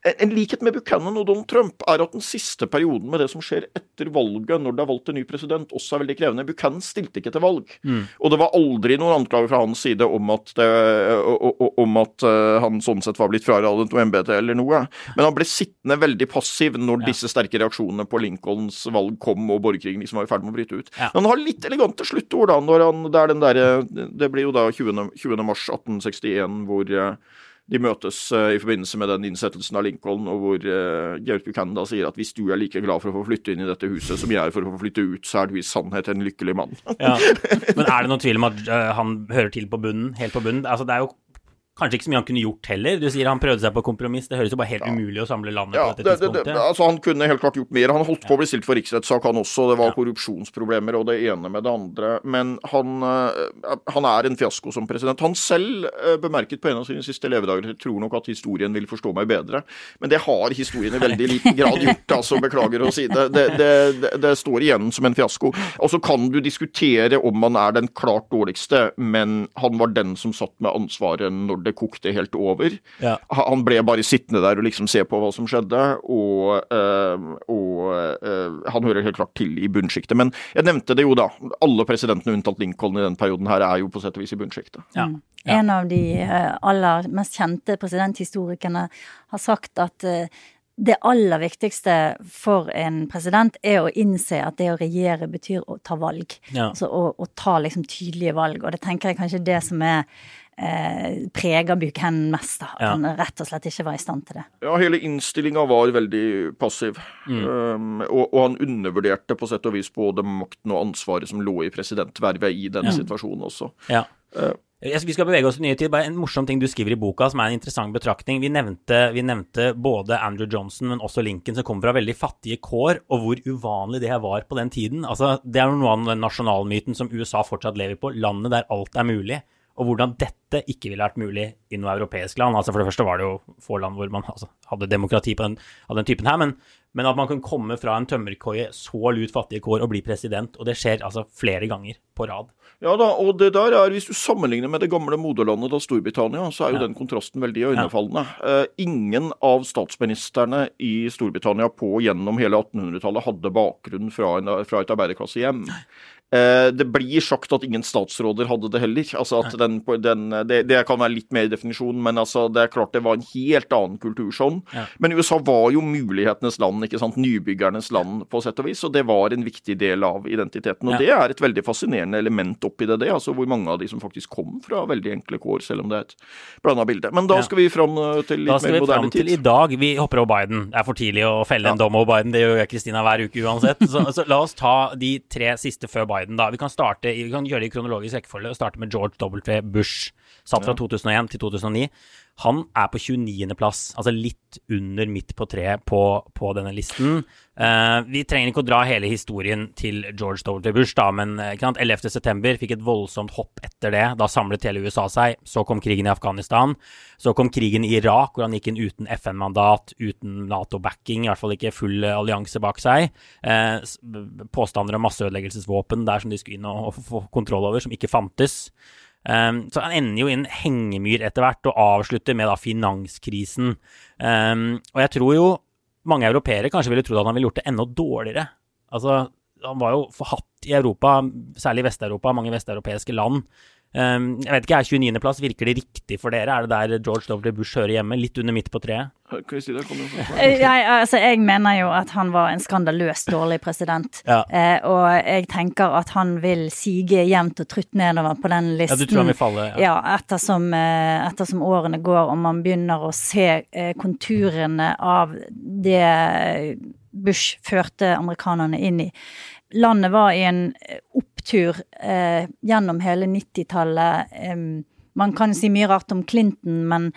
En, likhet med Buchanan og Donald Trump er at den siste perioden med det som skjer etter valget, når det er valgt en ny president, også er veldig krevende. Buchanan stilte ikke til valg, og det var aldri noen anklager fra hans side om at, det, om at eh, han sånn sett var blitt fraradet noe embete eller noe. Men han ble sittende veldig passiv når Ja. disse sterke reaksjonene på Lincolns valg kom og borgerkrigen liksom var i ferd med å bryte ut. Ja. Men han har litt elegante sluttord, da. Når han, det, er den der, det blir jo da 20. 20. mars 1861 hvor eh, de møtes eh, i forbindelse med den innsettelsen av Lincoln, og hvor uh, Georg Buchanan da sier at hvis du er like glad for å få flytte inn i dette huset som jeg er for å få flytte ut, så er du i sannhet en lykkelig mann. Ja. [LAUGHS] Men er det noen tvil om at han hører til på bunnen, helt på bunnen? Altså, det er jo kanskje ikke så mye han kunne gjort heller. Du sier han prøvde seg på kompromiss. Det høres jo bare helt umulig å samle landet Ja, på dette det, det, det, tidspunktet. altså Han kunne helt klart gjort mer. Han holdt på å bli stilt for riksrettssak, han også. Det var Ja. korrupsjonsproblemer og det ene med det andre. Men han, eh, han er en fiasko som president. Han selv eh, bemerket på en av sine siste levedager jeg tror nok at historien vil forstå meg bedre. Men det har historien i veldig liten [LAUGHS] grad gjort, altså. Beklager å si det. Det, det, det. det står igjen som en fiasko. Og så kan du diskutere om han er den klart dårligste, men han var den som satt med ansvaret når det kokte helt over. Ja. Han ble bare sittende der og liksom se på hva som skjedde, og, øh, og øh, han hører helt klart til i bunnsjiktet. Men jeg nevnte det jo da, alle presidentene unntatt Lincoln i den perioden her er jo på sett og vis i bunnsjiktet. Ja. Ja. En av de eh, aller mest kjente presidenthistorikerne har sagt at det aller viktigste for en president er å innse at det å regjere betyr å ta valg. Ja. Altså å, å ta liksom tydelige valg. Og det tenker jeg kanskje det som er eh, preger Buchanan mest. da. At Ja. han rett og slett ikke var i stand til det. Ja, hele innstillinga var veldig passiv. Mm. Um, og, og han undervurderte på sett og vis både makten og ansvaret som lå i presidentvervet i denne situasjonen også. Ja. Uh, Vi skal bevege oss nye tid. Bare en morsom ting du skriver i boka som er en interessant betraktning. Vi nevnte, vi nevnte både Andrew Johnson, men også Lincoln, som kom fra veldig fattige kår, og hvor uvanlig det her var på den tiden. Altså, Det er noe av den nasjonalmyten som USA fortsatt lever på. Landet der alt er mulig. Og hvordan dette ikke ville vært mulig i noe europeisk land. Altså For det første var det jo få land hvor man altså, hadde demokrati på den, av den typen her, men, men at man kan komme fra en tømmerkoie, så lut fattige kår, og bli president. Og det skjer altså flere ganger på rad. Ja da, og det der er, hvis du sammenligner med det gamle moderlandet da Storbritannia, så er jo Ja. den kontrasten veldig øynefallende. Ja. Uh, ingen av statsministerne i Storbritannia på gjennom hele 1800-tallet hadde bakgrunn fra, en, fra et arbeiderklassehjem. Eh, det blir sagt at ingen statsråder hadde det heller. Altså at den, den, det, det kan være litt mer i definisjonen, men altså det er klart det var en helt annen kultur sånn. Ja. Men USA var jo mulighetenes land, ikke sant? nybyggernes land på sett og vis, og det var en viktig del av identiteten. Og Ja. det er et veldig fascinerende element oppi det, det, altså hvor mange av de som faktisk kom fra veldig enkle kår, selv om det er et blanda bilde. Men da skal vi fram eh, til Da litt skal mer vi fram til i dag. Vi hopper over Biden. Det er for tidlig å felle en dom over Biden. Det gjør Kristina hver uke uansett. Så, så la oss ta de tre siste før Biden, da. Vi kan, starte, vi kan gjøre det i kronologisk rekkefølge og starte med George W. Bush. Satt fra 2001 til 2009. Han er på 29. plass, altså litt under midt på treet på, på denne listen. Uh, vi trenger ikke å dra hele historien til George W. Bush, da, men eh, ikke sant? 11. september fikk et voldsomt hopp etter det. Da samlet hele USA seg. Så kom krigen i Afghanistan. Så kom krigen i Irak, hvor han gikk inn uten FN-mandat, uten Nato-backing, i hvert fall ikke full eh, allianse bak seg. Uh, påstander om masseødeleggelsesvåpen der som de skulle inn og, og få kontroll over, som ikke fantes. Um, så han ender jo i en hengemyr etter hvert, og avslutter med da finanskrisen. Um, og jeg tror jo mange europeere kanskje ville trodd at han ville gjort det enda dårligere. Altså, han var jo forhatt i Europa, særlig i Vest-Europa, mange vesteuropeiske land. Um, jeg vet ikke, er 29.-plass, virker det riktig for dere? Er det der George W. Bush hører hjemme? Litt under midt på treet? Eh, Jeg, altså, jeg mener jo at han var en skandaløst dårlig president. Ja. Eh, og jeg tenker at han vil sige jevnt og trutt nedover på den Ja, listen. du tror han vil falle? Ja. Ja, ettersom, eh, ettersom årene går og man begynner å se eh, konturene av det Bush førte amerikanerne inn i. Landet var i en eh, opptur eh, gjennom hele 90-tallet. Em, man kan si mye rart om Clinton, men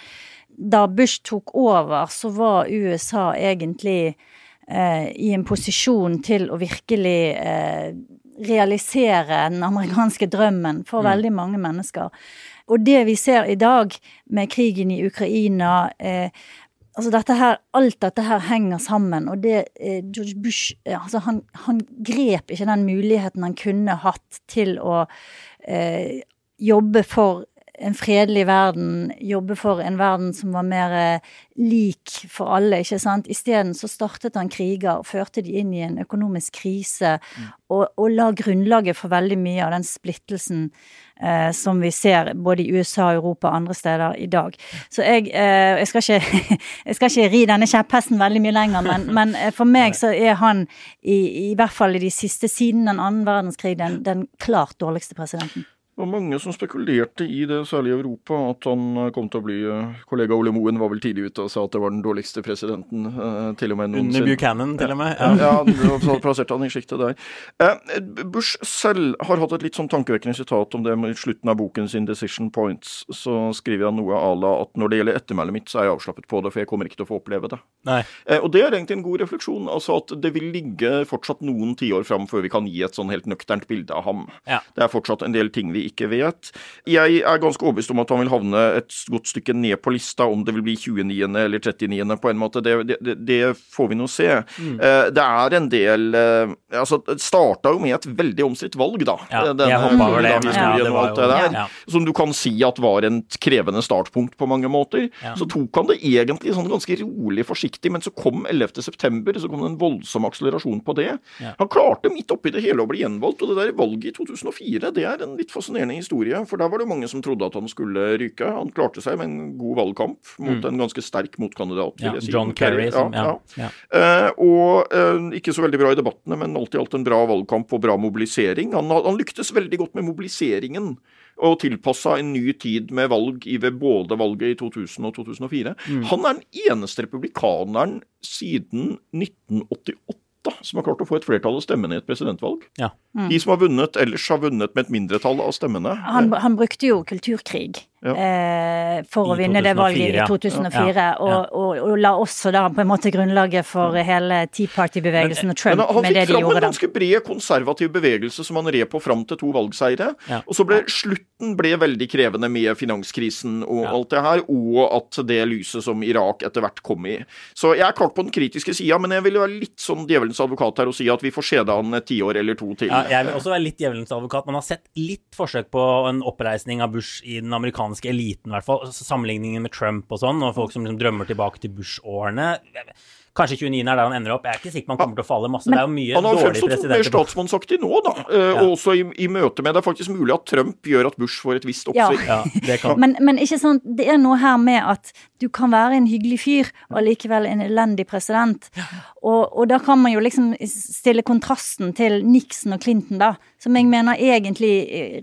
da Bush tok over, så var USA egentlig eh, i en posisjon til å virkelig eh, realisere den amerikanske drømmen for veldig mange mennesker. Og det vi ser i dag med krigen i Ukraina eh, Altså dette her, Alt dette her henger sammen, og det eh, George Bush eh, altså han, han grep ikke den muligheten han kunne hatt til å eh, jobbe for en fredelig verden, jobbe for en verden som var mer eh, lik for alle, ikke sant. Isteden så startet han kriger og førte de inn i en økonomisk krise, og, og la grunnlaget for veldig mye av den splittelsen eh, som vi ser både i USA, Europa og andre steder i dag. Så jeg, eh, jeg, skal, ikke, [LAUGHS] jeg skal ikke ri denne kjepphesten veldig mye lenger, men, men eh, for meg så er han, i, i hvert fall i de siste siden den annen verdenskrig, den, den klart dårligste presidenten. Det var mange som spekulerte i det, særlig i Europa, at han eh, kom til å bli eh, Kollega Ole Moen var vel tidlig ute og sa at det var den dårligste presidenten, eh, til og med Under. Buchanan, til og med? Ja, ja han plasserte han i sjiktet der. Eh, Bush selv har hatt et litt sånn tankevekkende sitat om det i slutten av boken sin 'Decision Points'. Så skriver han noe à la at når det gjelder ettermælet mitt, så er jeg avslappet på det, for jeg kommer ikke til å få oppleve det. Nei. Eh, og det er egentlig en god refleksjon. altså At det vil ligge fortsatt noen tiår fram før vi kan gi et sånn helt nøkternt bilde av ham. Ja. Det er fortsatt en del ting vi ikke vet. Jeg er ganske overbevist om at han vil havne et godt stykke ned på lista, om det vil bli 29. eller 39. på en måte. Det, det, det får vi nå se. Mm. Det er en del altså Det starta jo med et veldig omstridt valg, da. Ja, denne, jeg hoppa over det. Ja, det var jo, der, ja. Som du kan si at var en krevende startpunkt på mange måter. Ja. Så tok han det egentlig sånn ganske rolig, forsiktig, men så kom 11. september, så kom det en voldsom akselerasjon på det. Han klarte midt oppi det hele å bli gjenvalgt, og det der valget i 2004, det er en litt fascinerende historie. For der var det mange som trodde at han skulle ryke. Han klarte seg med en god valgkamp mot mm. en ganske sterk motkandidat, vil jeg si. John Kerry. Som, uh, og uh, ikke så veldig bra i debattene, men alt i alt en bra valgkamp og bra mobilisering. Han, han lyktes veldig godt med mobiliseringen og tilpassa en ny tid med valg i ved både valget i 2000 og 2004. Mm. Han er den eneste republikaneren siden 1988 som har klart å få et flertall av stemmene i et presidentvalg. Ja. Mm. De som har vunnet ellers, har vunnet med et mindretall av stemmene. Han, han brukte jo kulturkrig ja. eh, for I å vinne 2004, det valget i 2004. Ja. Og, og, og, la også da på en måte grunnlaget for hele Tea Party-bevegelsen og Trump men, med det de gjorde da. Han fikk fram en ganske bred konservativ bevegelse som han red på fram til to valgseire. Og så ble slutten ble veldig krevende med finanskrisen og alt det her, og at det lyset som Irak etter hvert kom i. Så jeg er klart på den kritiske sida, men jeg vil være litt sånn djevelens advokat her og si at vi får se det an et tiår eller to til. Ja, jeg vil også være litt djevelens advokat. Man har sett litt forsøk på en oppreisning av Bush i den amerikanske amerikanske eliten, i hvert fall. Sammenligningen med Trump og sånn, og folk som liksom drømmer tilbake til Bush-årene. Kanskje 29 er der han ender opp. Jeg er ikke sikker på han kommer til å falle masse. Men, det er jo mye han har fremstått mer statsmannsaktig nå, da. Eh, ja. Også i, i, møte med Det er faktisk mulig at Trump gjør at Bush får et visst oppsving. Ja. ja men, men, ikke sant, det er noe her med at du kan være en hyggelig fyr og likevel en elendig president. Og, og, da kan man jo liksom stille kontrasten til Nixon og Clinton, da. Som jeg mener egentlig,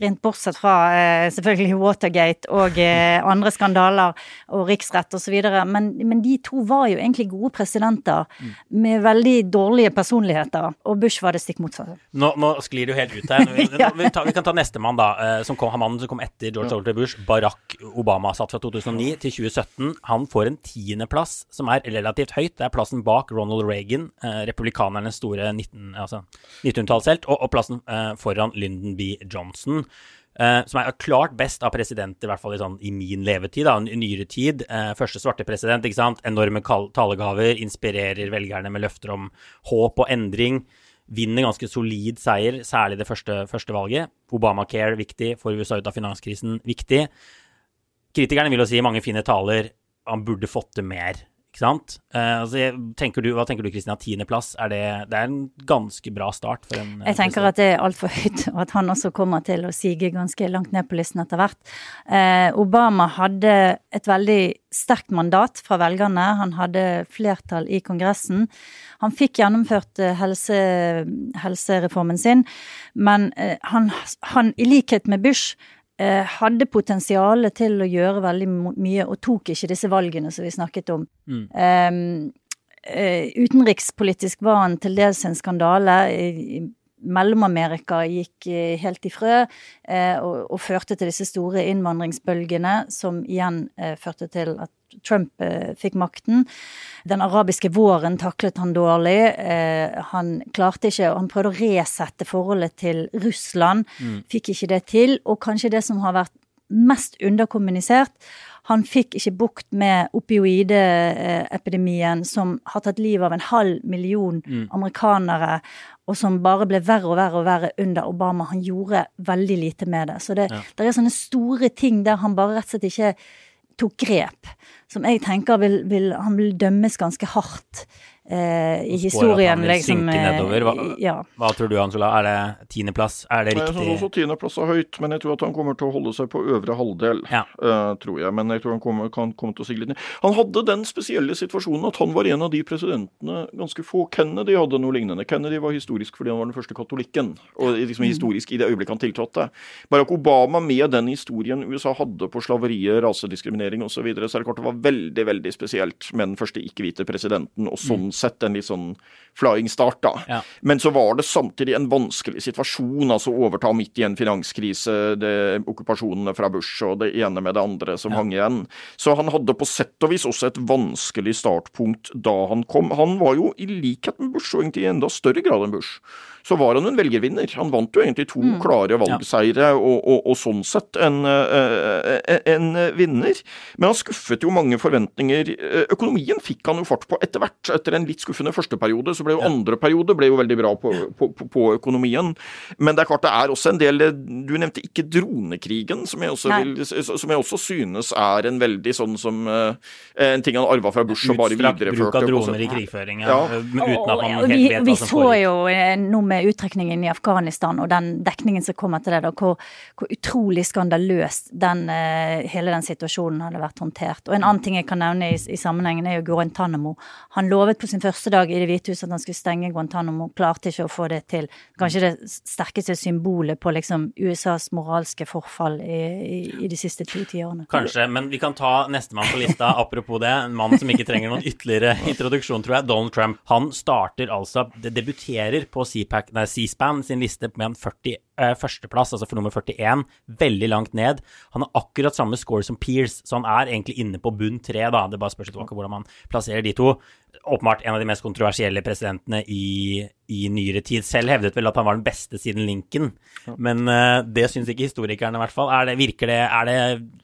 rent bortsett fra eh, selvfølgelig Watergate og eh, [LAUGHS] andre skandaler og riksrett osv., men, men de to var jo egentlig gode presidenter presidenter mm. med veldig dårlige personligheter, og Bush var det stikk motsatte. Nå, nå sklir det jo helt ut her. [LAUGHS] Vi, ja. vi, tar, vi kan ta nestemann, da. Eh, som kom, mannen som kom etter George Walter Bush. Barack Obama satt fra 2009 til 2017. Han får en tiendeplass, som er relativt høyt. Det er plassen bak Ronald Reagan, eh, republikanernes store 1900-tallshelt, altså, og, og, plassen eh, foran Lyndon B. Johnson. Eh, som er klart best av presidenter, i hvert fall i, sånn, i min levetid, da, i nyere tid. Uh, første svarte president, ikke sant. Enorme talegaver, inspirerer velgerne med løfter om håp og endring. Vinner ganske solid seier, særlig det første, første valget. Obamacare viktig, får USA ut av finanskrisen viktig. Kritikerne vil jo si mange fine taler, han burde fått til mer. Ikke sant? Uh, altså, tenker du, hva tenker du, Kristina? Tiendeplass, er det, det er en ganske bra start for en Jeg tenker president. at det er altfor høyt, og at han også kommer til å sige ganske langt ned på listen etter hvert. Uh, Obama hadde et veldig sterkt mandat fra velgerne. Han hadde flertall i Kongressen. Han fikk gjennomført uh, helse, helsereformen sin, men han, han, i likhet med Bush, Eh, hadde potensial til å gjøre veldig mye, og tok ikke disse valgene som vi snakket om. Mm. Um, utenrikspolitisk var han til dels en skandale. Mellom-Amerika gikk helt i frø og, og, førte til disse store innvandringsbølgene, som igjen førte til at Trump eh, fikk makten. Den arabiske våren taklet han dårlig. Eh, han klarte ikke Han prøvde å resette forholdet til Russland. Mm. Fikk ikke det til. Og kanskje det som har vært mest underkommunisert, han fikk ikke bukt med opioideepidemien som har tatt livet av en halv million mm. amerikanere, og som bare ble verre og verre og verre under Obama. Han gjorde veldig lite med det. Så det, ja. det er sånne store ting der han bare rett og slett ikke tok grep, som jeg tenker vil, vil, han vil dømmes ganske hardt eh, i historien. Liksom, eh, hva, ja. hva, tror du, Ansula? Er det tiendeplass? Er det riktig? Jeg syns også tiendeplass er høyt, men jeg tror at han kommer til å holde seg på øvre halvdel. Ja. Uh, tror jeg. Men jeg tror han kommer, kan komme til å sige litt ned. Han hadde den spesielle situasjonen at han var en av de presidentene, ganske få Kennedy hadde noe lignende. Kennedy var historisk fordi han var den første katolikken, og liksom mm. historisk i det øyeblikket han tiltrådte. Barack Obama med den historien USA hadde på slaveriet, rasediskriminering osv., så, videre, så er det klart det var veldig, veldig spesielt med den første ikke-hvite presidenten. og sånn mm sett en litt sånn flying start, da. Ja. Men så var det samtidig en vanskelig situasjon. altså Overta midt i en finanskrise, det, okkupasjonene fra Bush og det ene med det andre som ja. hang igjen. Så han hadde på sett og vis også et vanskelig startpunkt da han kom. Han var jo i likhet med Bush, og egentlig i enda større grad enn Bush, så var han en velgervinner. Han vant jo egentlig to Mm. klare valgseire, og, og, og sånn sett en, eh, en vinner. Men han skuffet jo mange forventninger. Eh, Økonomien fikk han jo fart på etter hvert. Etter en litt skuffende første periode, så ble jo andre periode ble jo veldig bra på, på, på, på økonomien. Men det er klart det er også en del Du nevnte ikke dronekrigen, som jeg også, vil, som jeg også synes er en veldig sånn som eh, En ting han arva fra Bush og bare Utstrakt bruk av droner i krigføring, ja. Uten at man helt vet vi hva som så jo eh, nå med uttrekningen i Afghanistan og den dekningen som kommer til det, da, hvor, hvor utrolig skandaløst den, eh, hele den situasjonen hadde vært håndtert. Og en annen ting jeg kan nevne i, i sammenhengen, er jo Guantánamo. Han lovet på sin første dag i Det hvite huset at han skulle stenge Guantánamo, klarte ikke å få det til. Kanskje det sterkeste symbolet på liksom USAs moralske forfall i, i, i de siste ti tiårene. Kanskje, men vi kan ta nestemann på lista. Apropos det, en mann som ikke trenger noen ytterligere introduksjon, tror jeg. Donald Trump. Han starter altså Det debuterer på CPAC, nei, C-SPAN sin liste med en 41.-plass, altså for nummer 41. Veldig langt ned. Han har akkurat samme score som Pears, så han er egentlig inne på bunn tre, da. Det bare spørs litt hvordan man plasserer de to. Åpenbart en av de mest kontroversielle presidentene i, i nyere tid. Selv hevdet vel at han var den beste siden Lincoln, men eh, det syns ikke historikerne, i hvert fall. Er det, virker det, er det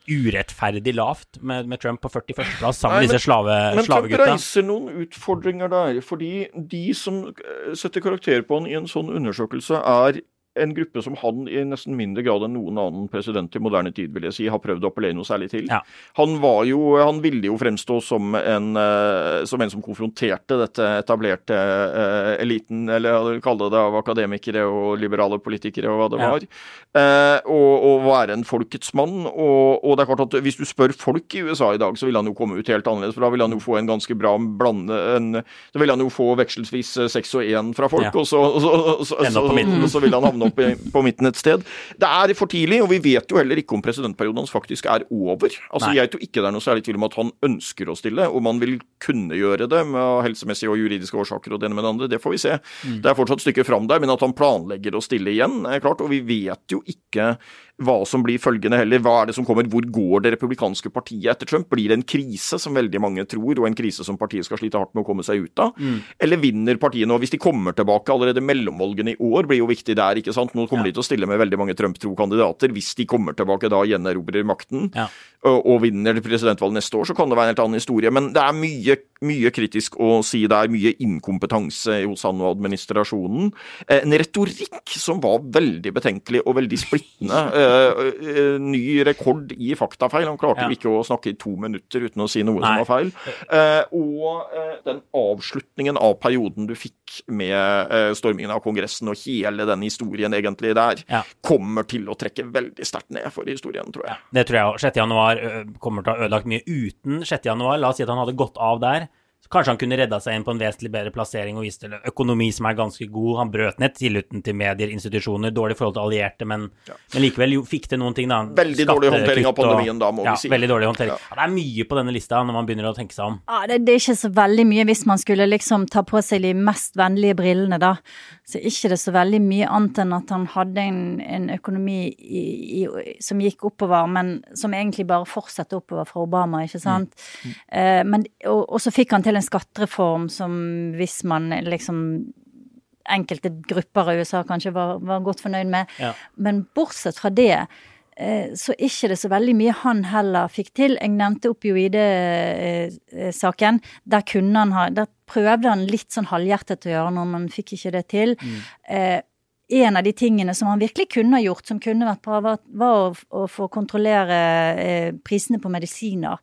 urettferdig lavt med, med Trump på 41.-plass sammen Nei, med disse slave, Men Trump reiser noen utfordringer der. Fordi de som eh, setter karakter på han i en sånn undersøkelse, er en gruppe som han i nesten mindre grad enn noen annen president i moderne tid vil jeg si, har prøvd å appellere noe særlig til. Ja. Han var jo, han ville jo fremstå som en, eh, som en som konfronterte dette etablerte eh, eliten, eller kalle det av akademikere og liberale politikere og hva det Ja. var, eh, og, og være en folkets mann. Og, og det er klart at hvis du spør folk i USA i dag, så vil han jo komme ut helt annerledes, for da vil han jo få en ganske bra blande en, Da vil han jo få vekselsvis eh, seks og én fra folk, Ja. og så, og så, så- så vil han havne opp på, på midten et sted. Det er for tidlig, og vi vet jo heller ikke om presidentperioden hans faktisk er over. Altså, Nei. Jeg tror ikke det er noe særlig tvil om at han ønsker å stille, og man vil kunne gjøre det med helsemessige og juridiske årsaker og det ene med det andre. Det får vi se. Mm. Det er fortsatt et stykke fram der, men at han planlegger å stille igjen, er klart. Og vi vet jo ikke hva som blir følgende heller. Hva er det som kommer? Hvor går det republikanske partiet etter Trump? Blir det en krise, som veldig mange tror, og en krise som partiet skal slite hardt med å komme seg ut av? Mm. Eller vinner partiene? Og hvis de kommer tilbake allerede mellomvalgene i år, blir jo viktig der, ikke sant? Nå kommer Ja. de til å stille med veldig mange Trump-tro kandidater. Hvis de kommer tilbake da og gjenerobrer makten Ja. og, vinner presidentvalget neste år, så kan det være en helt annen historie. Men det er mye, mye kritisk å si Det er Mye inkompetanse hos han og administrasjonen. Eh, En retorikk som var veldig betenkelig og veldig splittende. [LAUGHS] Eh, eh, ny rekord i faktafeil. Han klarte Ja. jo ikke å snakke i to minutter uten å si noe Nei. som var feil. Og den avslutningen av perioden du fikk med stormingen av Kongressen og hele den historien egentlig der, Ja. kommer til å trekke veldig sterkt ned for historien, tror jeg. Det tror jeg òg. 6. januar kommer til å ha ødelagt mye uten 6. januar. La oss si at han hadde gått av der. Så kanskje han kunne redda seg inn på en vesentlig bedre plassering og vist til økonomi som er ganske god. Han brøt ned tilliten til medier, institusjoner, dårlig forhold til allierte, men, men likevel jo, fikk til noen ting, da. Veldig dårlig håndtering av pandemien da, må vi si. Veldig dårlig håndtering. Ja. Ja, det er mye på denne lista når man begynner å tenke seg om. Ja, det, det er ikke så veldig mye hvis man skulle liksom ta på seg de mest vennlige brillene, da. Så ikke det så veldig mye annet enn at han hadde en, en økonomi i, i, som gikk oppover, men som egentlig bare fortsetter oppover fra Obama, ikke sant. Eh, men, og, og så fikk han til en skattereform som hvis man liksom enkelte grupper av USA kanskje var, var godt fornøyd med. Ja. Men bortsett fra det, eh, så er ikke det så veldig mye han heller fikk til. Jeg nevnte opioide-saken. Der kunne han ha Der prøvde han litt sånn halvhjertet å gjøre noe, men fikk ikke det til. Eh, en av de tingene som han virkelig kunne ha gjort, som kunne vært bra, var, var å, å få kontrollere eh, prisene på medisiner.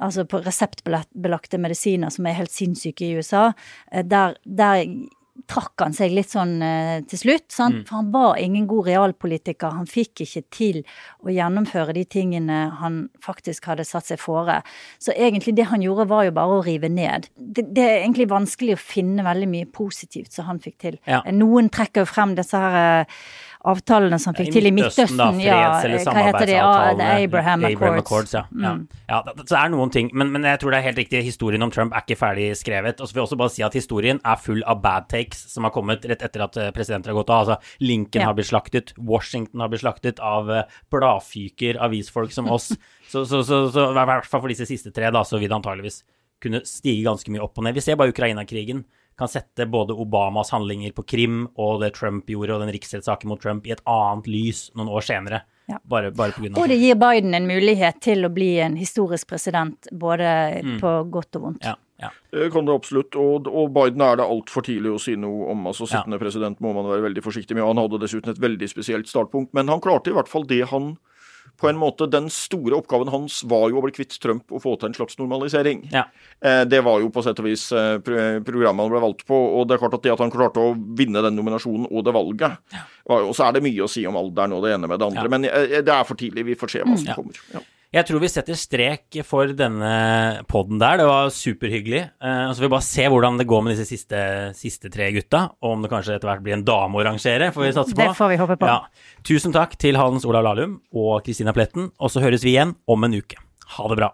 Altså på reseptbelagte medisiner som er helt sinnssyke i USA. Eh, der, der trakk han seg litt sånn eh, til slutt, sant? for han var ingen god realpolitiker. Han fikk ikke til å gjennomføre de tingene han faktisk hadde satt seg fore. Så egentlig det han gjorde, var jo bare å rive ned. Det, det er egentlig vanskelig å finne veldig mye positivt som han fikk til. Ja. Noen trekker jo frem disse her eh, avtalene som fikk til i Midtøsten. da, freds- ja, hva heter det? Abraham Accords. ja. ja. Mm. ja så det er noen ting, men, men jeg tror det er helt riktig. Historien om Trump er ikke ferdig skrevet. Og så vil jeg også bare si at historien er full av bad takes som har kommet rett etter at eh, presidenter har gått av. Altså, Lincoln Ja. har blitt slaktet, Washington har blitt slaktet av eh, bladfyker, avisfolk som oss. [LAUGHS] så, så, så, så i hvert fall for disse siste tre, da, så vil det antageligvis kunne stige ganske mye opp og ned. Vi ser bare Ukraina-krigen. Kan sette både Obamas handlinger på Krim og det Trump gjorde, og den riksrettssaken mot Trump, i et annet lys noen år senere. Ja. Bare, bare på grunn av Og det gir Biden en mulighet til å bli en historisk president, både på godt og vondt. Ja, ja. Det kan det absolutt. Og, og Biden er det altfor tidlig å si noe om. altså Sittende president må man være veldig forsiktig med. Han hadde dessuten et veldig spesielt startpunkt. Men han klarte i hvert fall det han på en måte, Den store oppgaven hans var jo å bli kvitt Trump og få til en slags normalisering. Ja. Eh, det var jo på sett og vis eh, programmet han ble valgt på. Og det er klart at det at han klarte å vinne den nominasjonen og det valget ja. Og så er det mye å si om alderen og det ene med det andre. Ja. Men eh, det er for tidlig. Vi får se hva som Ja. kommer. Ja. Jeg tror vi setter strek for denne podden der. Det var superhyggelig. Eh, så får vi bare se hvordan det går med disse siste, siste tre gutta. Og om det kanskje etter hvert blir en dame å rangere, får vi satse på. Det får vi håpe på. Ja. Tusen takk til Hans Olav Lahlum og Kristina Pletten. Og så høres vi igjen om en uke. Ha det bra.